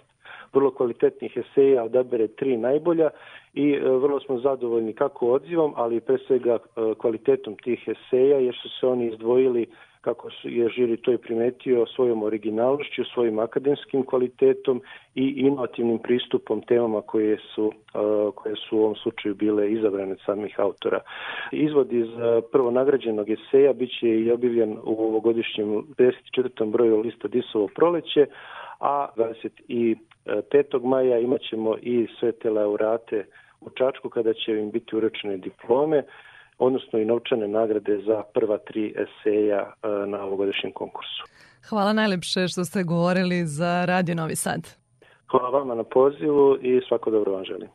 Speaker 12: vrlo kvalitetnih eseja odabere tri najbolja i e, vrlo smo zadovoljni kako odzivom, ali pre svega kvalitetom tih eseja jer su se oni izdvojili kako je žiri to i primetio svojom originalnošću, svojim akademskim kvalitetom i inovativnim pristupom temama koje su, koje su u ovom slučaju bile izabrane od samih autora. Izvod iz prvo nagrađenog eseja biće i objavljen u ovogodišnjem 54. broju lista Disovo proleće, a 25. maja imat ćemo i sve te laureate u Čačku kada će im biti urečene diplome, odnosno i novčane nagrade za prva tri eseja e, na ovogodišnjem konkursu.
Speaker 11: Hvala najlepše što ste govorili za Radio Novi Sad.
Speaker 12: Hvala vama na pozivu i svako dobro vam želim.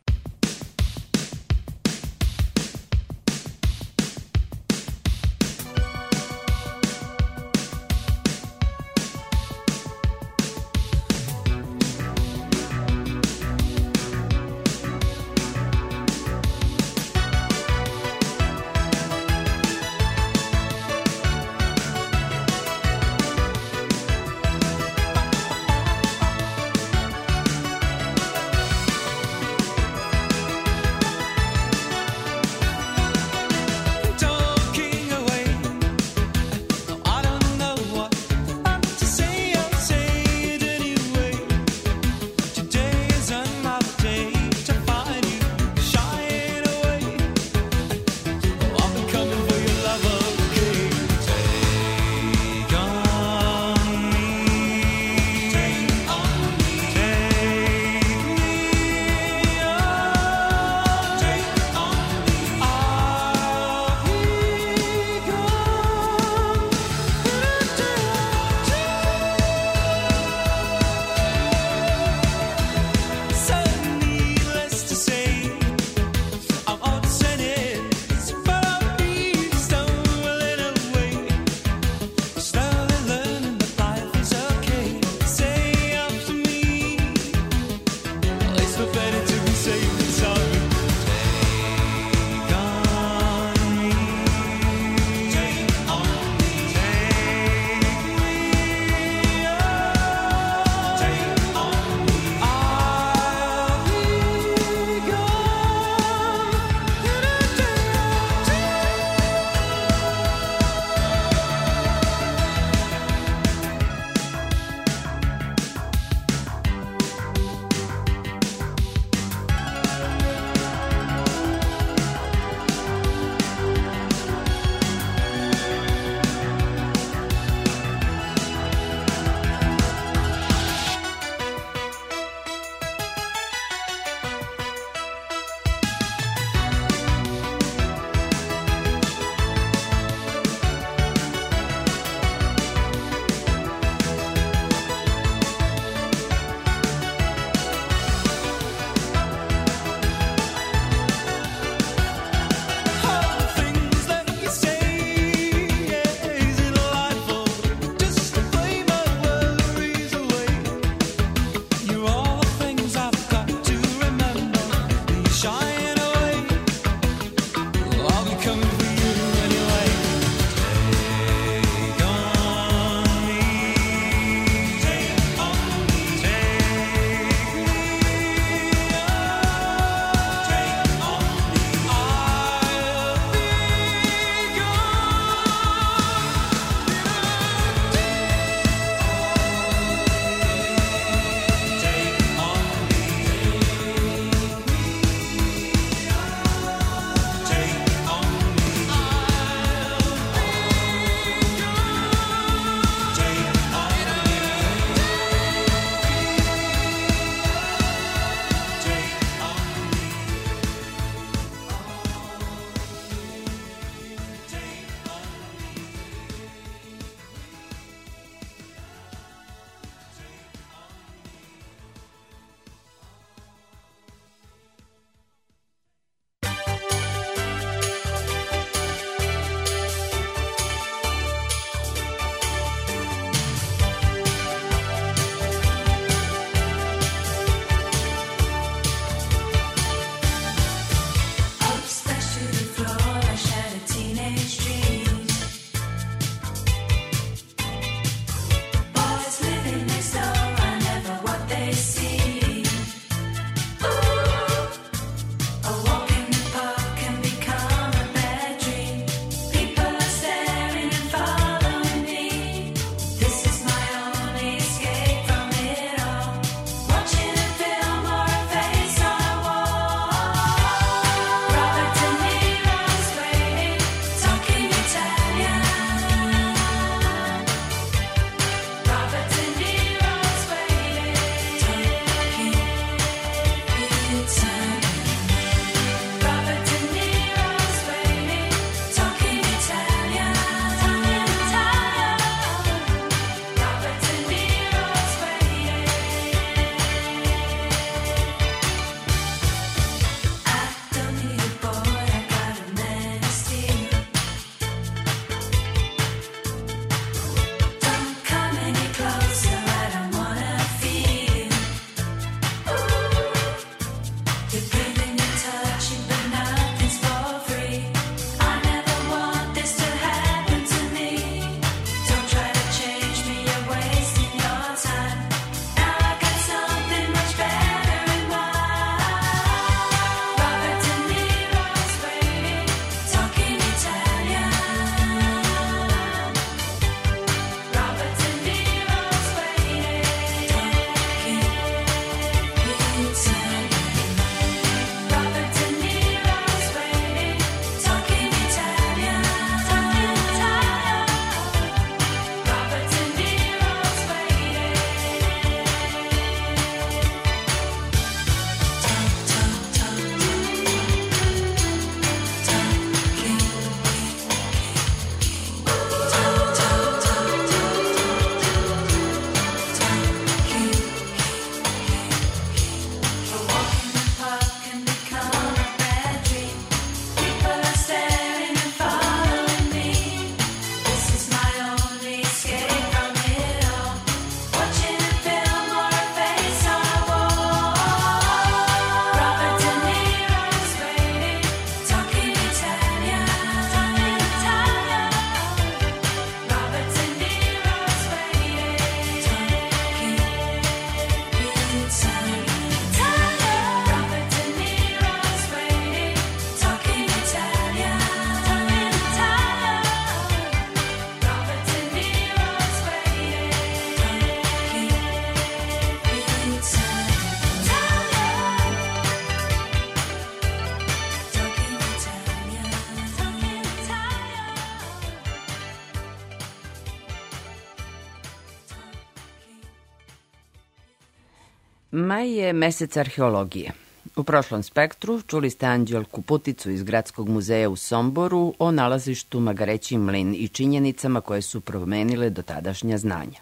Speaker 2: Maj je mesec arheologije. U prošlom spektru čuli ste Anđelku Puticu iz Gradskog muzeja u Somboru o nalazištu Magareći mlin i činjenicama koje su promenile do tadašnja znanja.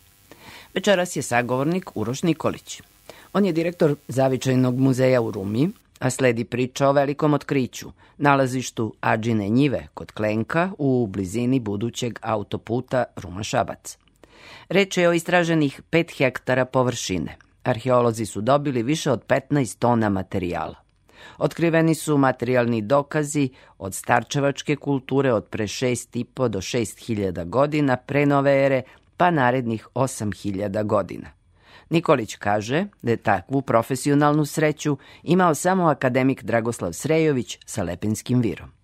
Speaker 2: Večeras je sagovornik Uroš Nikolić. On je direktor Zavičajnog muzeja u Rumi, a sledi priča o velikom otkriću, nalazištu Ađine njive kod Klenka u blizini budućeg autoputa Ruma-Šabac. Reč je o istraženih 5 hektara površine. Arheolozi su dobili više od 15 tona materijala. Otkriveni su materijalni dokazi od starčevačke kulture od pre 6,5 do 6.000 godina pre nove ere, pa narednih 8.000 godina. Nikolić kaže da je takvu profesionalnu sreću imao samo akademik Dragoslav Srejović sa Lepinskim virom.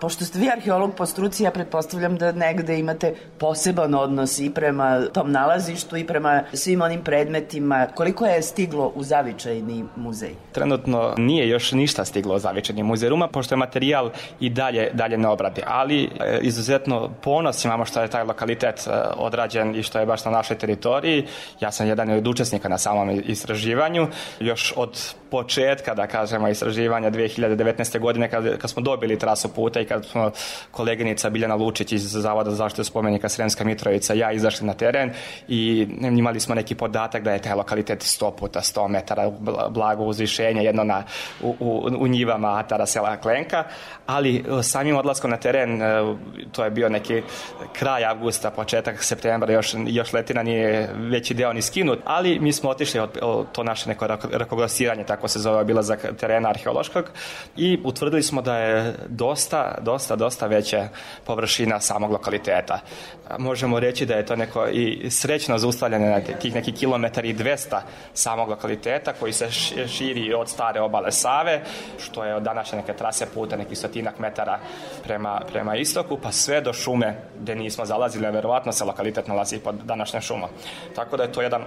Speaker 13: Pošto ste vi arheolog po struci, ja pretpostavljam da negde imate poseban odnos i prema tom nalazištu i prema svim onim predmetima. Koliko je stiglo u zavičajni muzej?
Speaker 14: Trenutno nije još ništa stiglo u zavičajni muzej Ruma, pošto je materijal i dalje, dalje na obradi. Ali e, izuzetno ponos imamo što je taj lokalitet e, odrađen i što je baš na našoj teritoriji. Ja sam jedan od učesnika na samom istraživanju. Još od početka, da kažemo, istraživanja 2019. godine kad, kad smo dobili trasu puta i kad smo koleginica Biljana Lučić iz Zavoda za zaštitu spomenika Sremska Mitrovica ja izašli na teren i imali smo neki podatak da je taj lokalitet 100 puta 100 metara blago uzvišenje, jedno na, u, u, u njivama Atara sela Klenka, ali e, samim odlaskom na teren, e, to je bio neki kraj avgusta, početak septembra, još, još letina nije veći deo ni skinut, ali mi smo otišli od, od to naše neko rakoglasiranje, tako se zove obilazak terena arheološkog i utvrdili smo da je dosta, dosta, dosta veća površina samog lokaliteta. Možemo reći da je to neko i srećno zaustavljanje na tih neki kilometar i 200 samog lokaliteta koji se širi od stare obale Save, što je od današnje neke trase puta nekih stotinak metara prema, prema istoku, pa sve do šume gde nismo zalazili, a verovatno se lokalitet nalazi pod današnjom šumom. Tako da je to jedan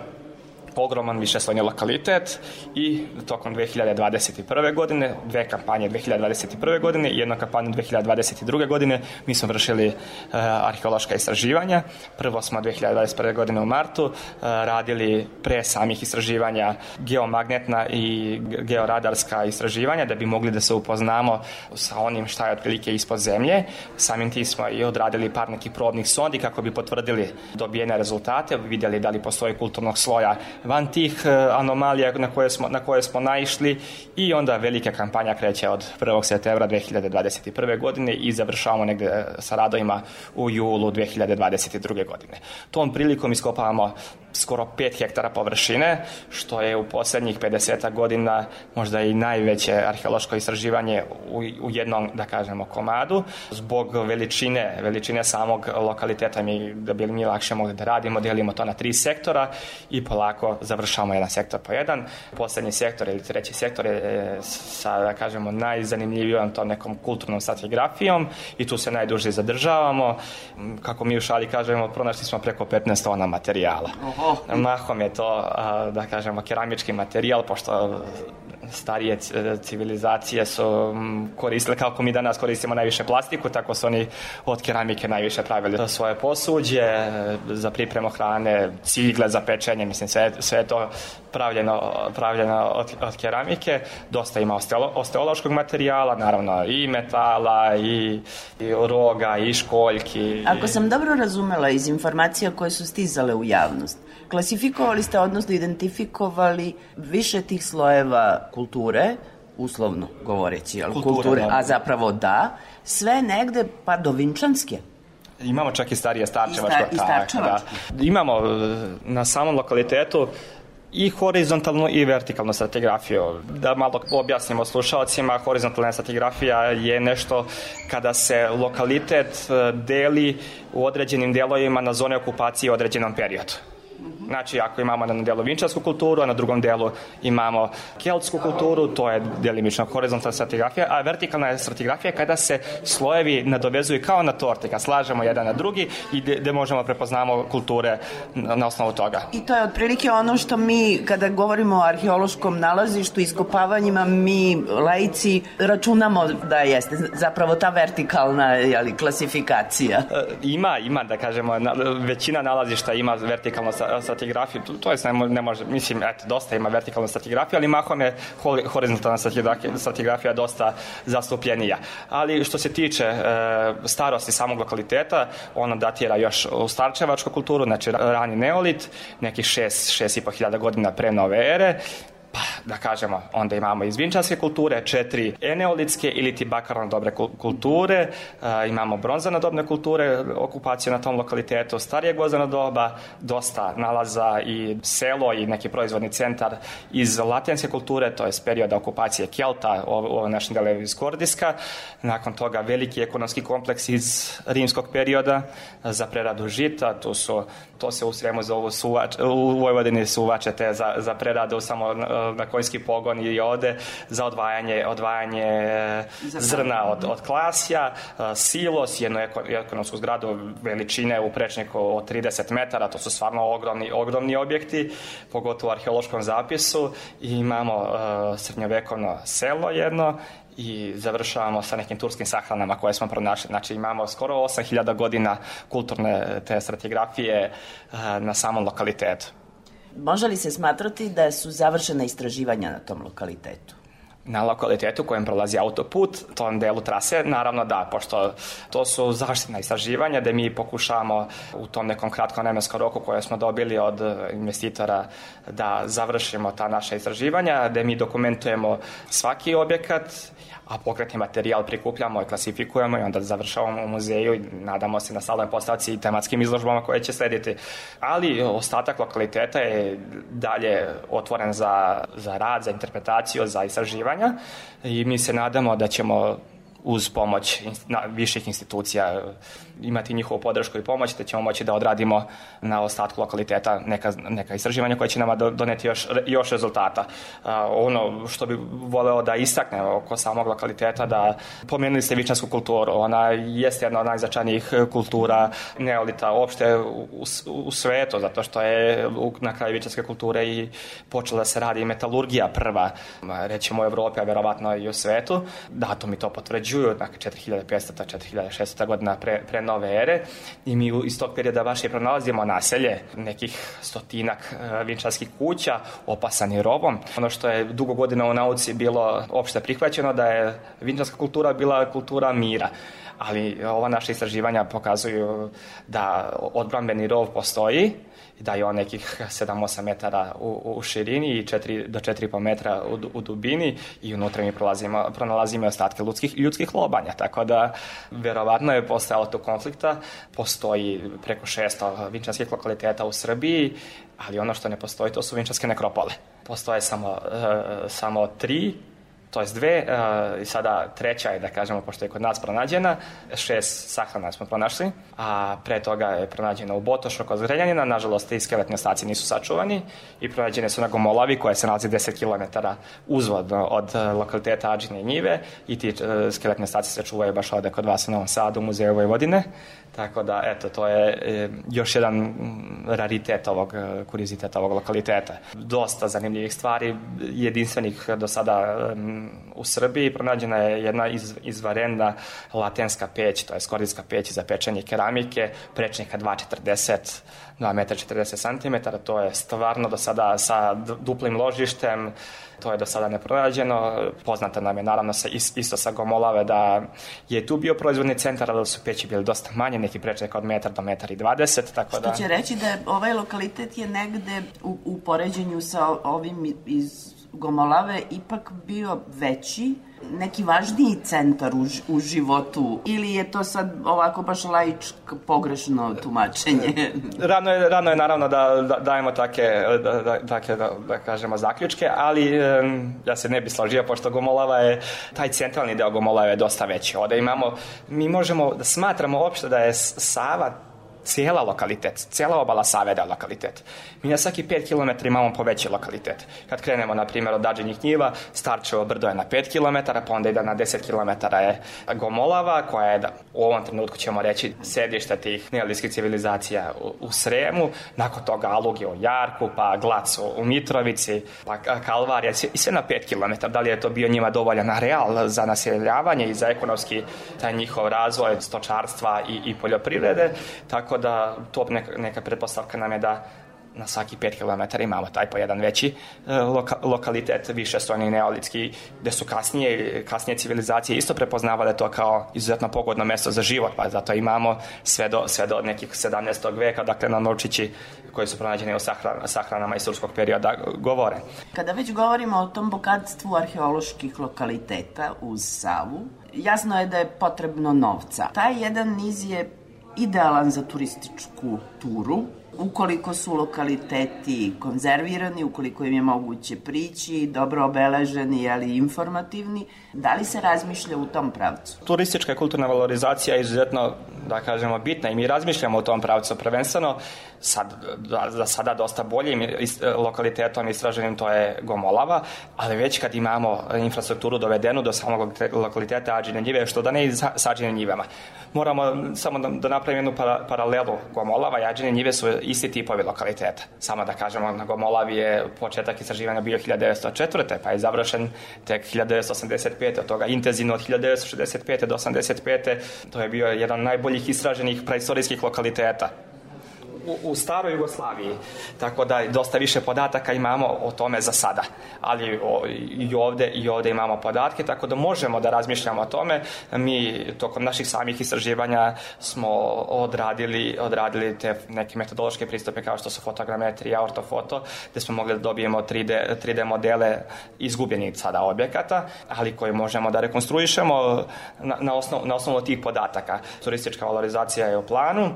Speaker 14: ogroman višeslojni lokalitet i tokom 2021. godine, dve kampanje 2021. godine i jedna kampanja 2022. godine, mi smo vršili uh, arheološka istraživanja. Prvo smo 2021. godine u martu uh, radili pre samih istraživanja geomagnetna i georadarska istraživanja da bi mogli da se upoznamo sa onim šta je otprilike ispod zemlje. Samim tim smo i odradili par nekih probnih sondi kako bi potvrdili dobijene rezultate, vidjeli da li postoji kulturnog sloja van tih anomalija na koje smo, na koje smo naišli i onda velika kampanja kreće od 1. septembra 2021. godine i završavamo negde sa radovima u julu 2022. godine. Tom prilikom iskopavamo skoro 5 hektara površine, što je u poslednjih 50 godina možda i najveće arheološko istraživanje u, u jednom, da kažemo, komadu. Zbog veličine, veličine samog lokaliteta mi, da bi mi lakše mogli da radimo, delimo to na tri sektora i polako završavamo jedan sektor po jedan. Poslednji sektor ili treći sektor je sa, da kažemo, najzanimljivijom tom nekom kulturnom stratigrafijom i tu se najduže zadržavamo. Kako mi u šali kažemo, pronašli smo preko 15 tona materijala. Mahom je to, da kažemo, keramički materijal, pošto starije civilizacije su koristile, kako mi danas koristimo najviše plastiku, tako su oni od keramike najviše pravili svoje posuđe, za pripremu hrane, cigle za pečenje, mislim, sve, sve to pravljeno, pravljeno od, od keramike. Dosta ima osteolo, osteološkog materijala, naravno i metala, i, i roga, i školjki.
Speaker 13: Ako sam dobro razumela iz informacija koje su stizale u javnost, klasifikovali ste, odnosno identifikovali više tih slojeva kulture, uslovno govoreći, ali
Speaker 14: Kultura,
Speaker 13: kulture,
Speaker 14: da.
Speaker 13: a zapravo da, sve negde pa do Vinčanske.
Speaker 14: Imamo čak i starije starčevačko.
Speaker 13: I sta- i.
Speaker 14: Da. Imamo e, na samom lokalitetu i horizontalnu i vertikalnu stratigrafiju. Da malo objasnimo slušalcima, horizontalna stratigrafija je nešto kada se lokalitet e, deli u određenim delovima na zone okupacije u određenom periodu. Znači, ako imamo na delu vinčarsku kulturu, a na drugom delu imamo keltsku kulturu, to je delimično horizontalna stratigrafija, a vertikalna je stratigrafija kada se slojevi nadovezuju kao na torti, kad slažemo jedan na drugi i gde možemo prepoznamo kulture na, na osnovu toga.
Speaker 13: I to je otprilike ono što mi, kada govorimo o arheološkom nalazištu, iskopavanjima, mi, laici, računamo da jeste zapravo ta vertikalna jeli, klasifikacija.
Speaker 14: E, Ima, ima, da kažemo, na, većina nalazišta ima strategiju stratigrafiju, to, jest ne, ne može, mislim, eto, dosta ima vertikalna stratigrafija, ali mahom je horizontalna stratigrafija, dosta zastupljenija. Ali što se tiče e, starosti samog lokaliteta, ono datira još u starčevačku kulturu, znači rani neolit, nekih 6, 6,5 hiljada godina pre nove ere, pa da kažemo, onda imamo iz vinčarske kulture, četiri eneolitske ili ti bakarno dobre kul- kulture, e, imamo bronzano dobne kulture, okupaciju na tom lokalitetu, starijeg vozano doba, dosta nalaza i selo i neki proizvodni centar iz latinske kulture, to je perioda okupacije Kelta, ovo, ovo našem delu iz Kordiska, nakon toga veliki ekonomski kompleks iz rimskog perioda za preradu žita, tu su, to se u svemu zovu suvač, u Vojvodini suvače te za, za preradu samo na, na konjski pogon i ode za odvajanje, odvajanje e, zrna od, od klasja, e, silos, jednu eko, ekonomsku zgradu veličine u prečniku od 30 metara, to su stvarno ogromni, ogromni objekti, pogotovo u arheološkom zapisu i imamo srednjovekovno selo jedno i završavamo sa nekim turskim sahranama koje smo pronašli. Znači imamo skoro 8000 godina kulturne te stratigrafije na samom lokalitetu.
Speaker 13: Može li se smatrati da su završena istraživanja na tom lokalitetu?
Speaker 14: na lokalitetu kojem prolazi autoput, tom delu trase, naravno da, pošto to su zaštitna istraživanja gde mi pokušavamo u tom nekom kratkom vremenskom roku koje smo dobili od investitora da završimo ta naša istraživanja, gde mi dokumentujemo svaki objekat, a pokretni materijal prikupljamo i klasifikujemo i onda završavamo u muzeju i nadamo se na stalnoj postavci i tematskim izložbama koje će slediti. Ali ostatak lokaliteta je dalje otvoren za, za rad, za interpretaciju, za istraživanja i mi se nadamo da ćemo uz pomoć na, viših institucija imati njihovu podršku i pomoć, da ćemo moći da odradimo na ostatku lokaliteta neka, neka istraživanja koje će nama do- doneti još, još rezultata. Ono što bi voleo da istaknem oko samog lokaliteta, da pomenuli ste vičansku kulturu, ona jeste jedna od najznačajnijih kultura neolita uopšte u, u, svetu, zato što je na kraju vičanske kulture i počela da se radi metalurgija prva, rećemo u Evropi, a verovatno i u svetu. Datumi to potvrđuju, dakle 4500. 4600. godina pre, pre nove ere i mi iz tog perioda baš i pronalazimo naselje nekih stotinak e, vinčarskih kuća opasani rovom. Ono što je dugo godina u nauci bilo opšte prihvaćeno da je vinčarska kultura bila kultura mira ali ova naša istraživanja pokazuju da odbrambeni rov postoji da je on nekih 7-8 metara u, u širini i 4, do 4,5 metra u, u dubini i unutra mi prolazimo, pronalazimo ostatke ljudskih, ljudskih lobanja, tako da verovatno je postojalo tu konflikta, postoji preko 600 vinčanskih lokaliteta u Srbiji, ali ono što ne postoji to su vinčanske nekropole. Postoje samo, e, samo tri to jest dve, e, i sada treća je, da kažemo, pošto je kod nas pronađena, šest sahrana smo pronašli, a pre toga je pronađena u Botošu kod Zrenjanina, nažalost, ti skeletni ostaci nisu sačuvani i pronađene su na Gomolavi, koja se nalazi 10 km uzvodno od e, lokaliteta Ađine njive i ti e, skeletni ostaci se čuvaju baš ovde kod vas u Novom Sadu, u Muzeju Vojvodine, tako da, eto, to je e, još jedan raritet ovog, e, kurioziteta ovog lokaliteta. Dosta zanimljivih stvari, jedinstvenih do sada em, u Srbiji. Pronađena je jedna iz, izvarenda latenska peć, to je skorijska peć za pečenje keramike, prečnika 2,40 2 metra 40 cm, to je stvarno do sada sa duplim ložištem, to je do sada nepronađeno. Poznata nam je naravno sa, is- isto sa Gomolave da je tu bio proizvodni centar, ali su peći bili dosta manje, neki prečnik od metar do metar i 20, tako da...
Speaker 13: Što će reći da ovaj lokalitet je negde u, u poređenju sa ovim iz Gomolave ipak bio veći, neki važniji centar u, u životu ili je to sad ovako baš laičko pogrešno tumačenje?
Speaker 14: Rano je, rano je naravno da, da dajemo take, da, da, take, da, da kažemo zaključke, ali ja se ne bi složio, pošto Gomolava je, taj centralni deo Gomolava je dosta veći. Ovde imamo, mi možemo da smatramo uopšte da je Sava cijela lokalitet, cijela obala Save da je lokalitet. Mi na svaki 5 km imamo poveći lokalitet. Kad krenemo, na primjer, od Dađenih njiva, Starčevo brdo je na 5 km, pa onda ide na 10 km je Gomolava, koja je, da, u ovom trenutku ćemo reći, sedište tih neolitskih civilizacija u, u Sremu, nakon toga Alug je u Jarku, pa Glac u, Mitrovici, pa Ka- Kalvarija, i sve na 5 km. Da li je to bio njima dovoljan real za naseljavanje i za ekonomski taj njihov razvoj stočarstva i, i poljoprivrede, tako da to neka, neka pretpostavka nam je da na svaki 5 km imamo taj po jedan veći e, loka, lokalitet, više su neolitski, gde su kasnije, kasnije civilizacije isto prepoznavale to kao izuzetno pogodno mesto za život, pa zato imamo sve do, sve do nekih 17. veka, dakle na novčići koji su pronađeni u sahran, sahranama iz turskog perioda govore.
Speaker 2: Kada već govorimo o tom bogatstvu arheoloških lokaliteta uz Savu, jasno je da je potrebno novca. Taj jedan niz je idealan za turističku turu, ukoliko su lokaliteti konzervirani, ukoliko im je moguće prići, dobro obeleženi, ali informativni, da li se razmišlja u tom pravcu?
Speaker 14: Turistička kulturna valorizacija je izuzetno, da kažemo, bitna i mi razmišljamo u tom pravcu prvenstveno, sad, da, za sada dosta boljim is- lokalitetom istraženim to je Gomolava, ali već kad imamo infrastrukturu dovedenu do samog lokaliteta Ađine njive, što da ne i sa Ađine njivama. Moramo samo da, da napravimo jednu para, paralelu. Gomolava i Ađine njive su isti tipovi lokaliteta. Samo da kažemo, na Gomolavi je početak istraživanja bio 1904. pa je završen tek 1985. Od toga intenzivno od 1965. do 85. To je bio jedan najboljih istraženih praistorijskih lokaliteta u, u staroj Jugoslaviji. Tako da dosta više podataka imamo o tome za sada. Ali o, i ovde i ovde imamo podatke, tako da možemo da razmišljamo o tome. Mi tokom naših samih istraživanja smo odradili, odradili te neke metodološke pristupe kao što su fotogrametrija, ortofoto, gde smo mogli da dobijemo 3D, 3D modele izgubljenih sada objekata, ali koje možemo da rekonstruišemo na, na, osnov, na osnovu tih podataka. Turistička valorizacija je u planu,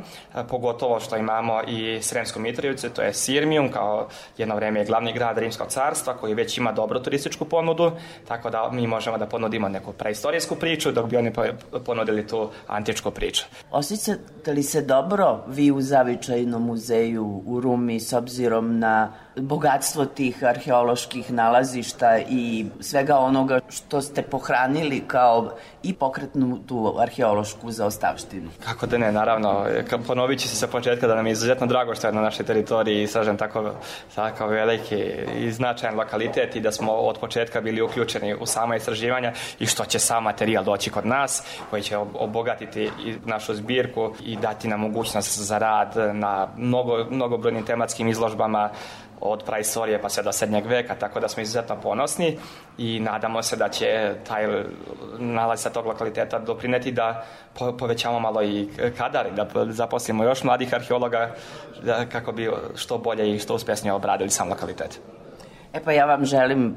Speaker 14: pogotovo što imamo i Sremsku Mitrovicu, to je Sirmijum, kao jedno vreme je glavni grad Rimskog carstva, koji već ima dobru turističku ponudu, tako da mi možemo da ponudimo neku preistorijsku priču, dok bi oni po- ponudili tu antičku priču.
Speaker 2: Osjećate li se dobro vi u Zavičajnom muzeju u Rumi s obzirom na bogatstvo tih arheoloških nalazišta i svega onoga što ste pohranili kao i pokretnu tu arheološku zaostavštinu?
Speaker 14: Kako da ne, naravno, ponovit ću se sa početka da nam je izuzetno drago što je na našoj teritoriji istražen tako, tako veliki i značajan lokalitet i da smo od početka bili uključeni u sama istraživanja i što će sam materijal doći kod nas koji će ob- obogatiti i našu zbirku i dati nam mogućnost za rad na mnogo, mnogobrojnim tematskim izložbama od praistorije pa sve do srednjeg veka, tako da smo izuzetno ponosni i nadamo se da će taj nalaz sa tog lokaliteta doprineti da po, povećamo malo i kadar da zaposlimo još mladih arheologa da, kako bi što bolje i što uspesnije obradili sam lokalitet.
Speaker 2: E pa ja vam želim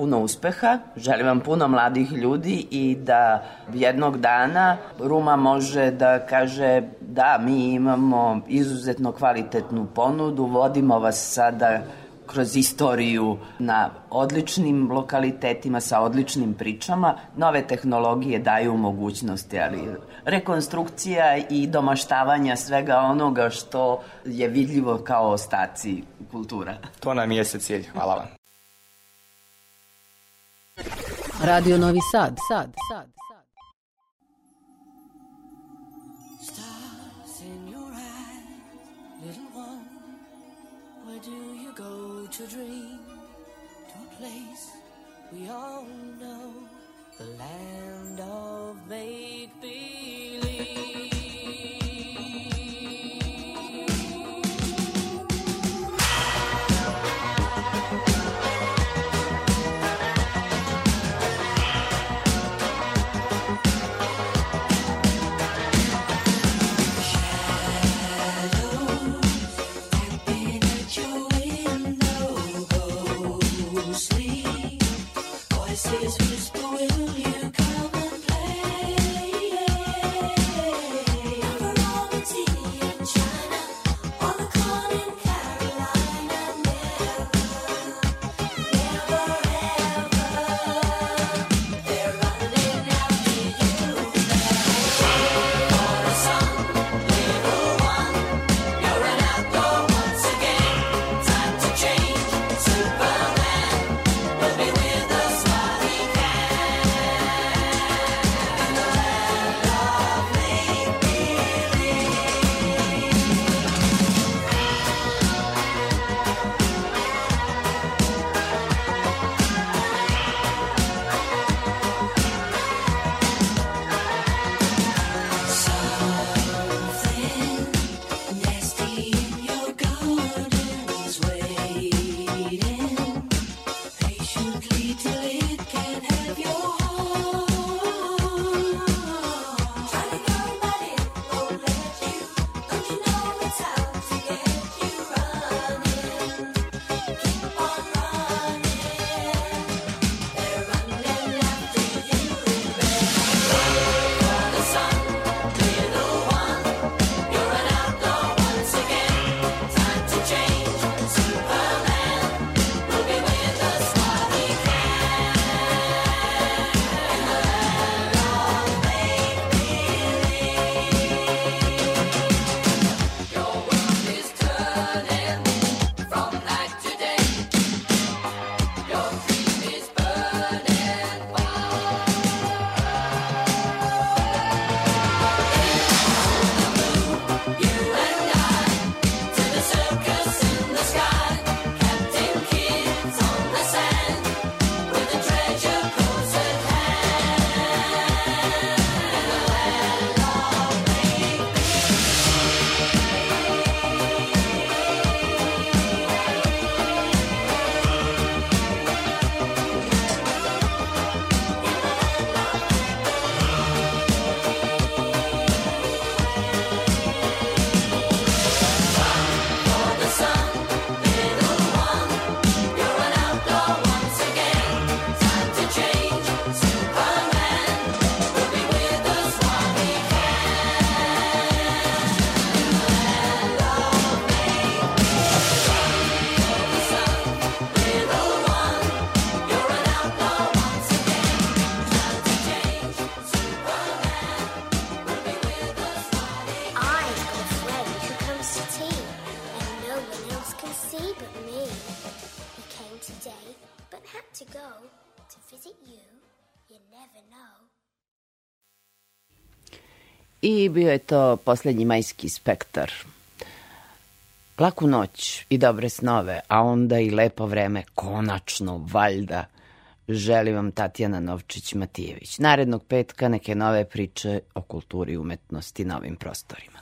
Speaker 2: puno uspeha, želim vam puno mladih ljudi i da jednog dana Ruma može da kaže da mi imamo izuzetno kvalitetnu ponudu, vodimo vas sada kroz istoriju na odličnim lokalitetima sa odličnim pričama. Nove tehnologije daju mogućnosti, ali rekonstrukcija i domaštavanja svega onoga što je vidljivo kao ostaci kultura.
Speaker 14: To nam jeste cilj. Hvala vam.
Speaker 15: Radio Novi Sad, Sad, Sad.
Speaker 2: I bio je to poslednji majski spektar. Laku noć i dobre snove, a onda i lepo vreme, konačno, valjda. Želim vam Tatjana Novčić-Matijević. Narednog petka neke nove priče o kulturi i umetnosti na ovim prostorima.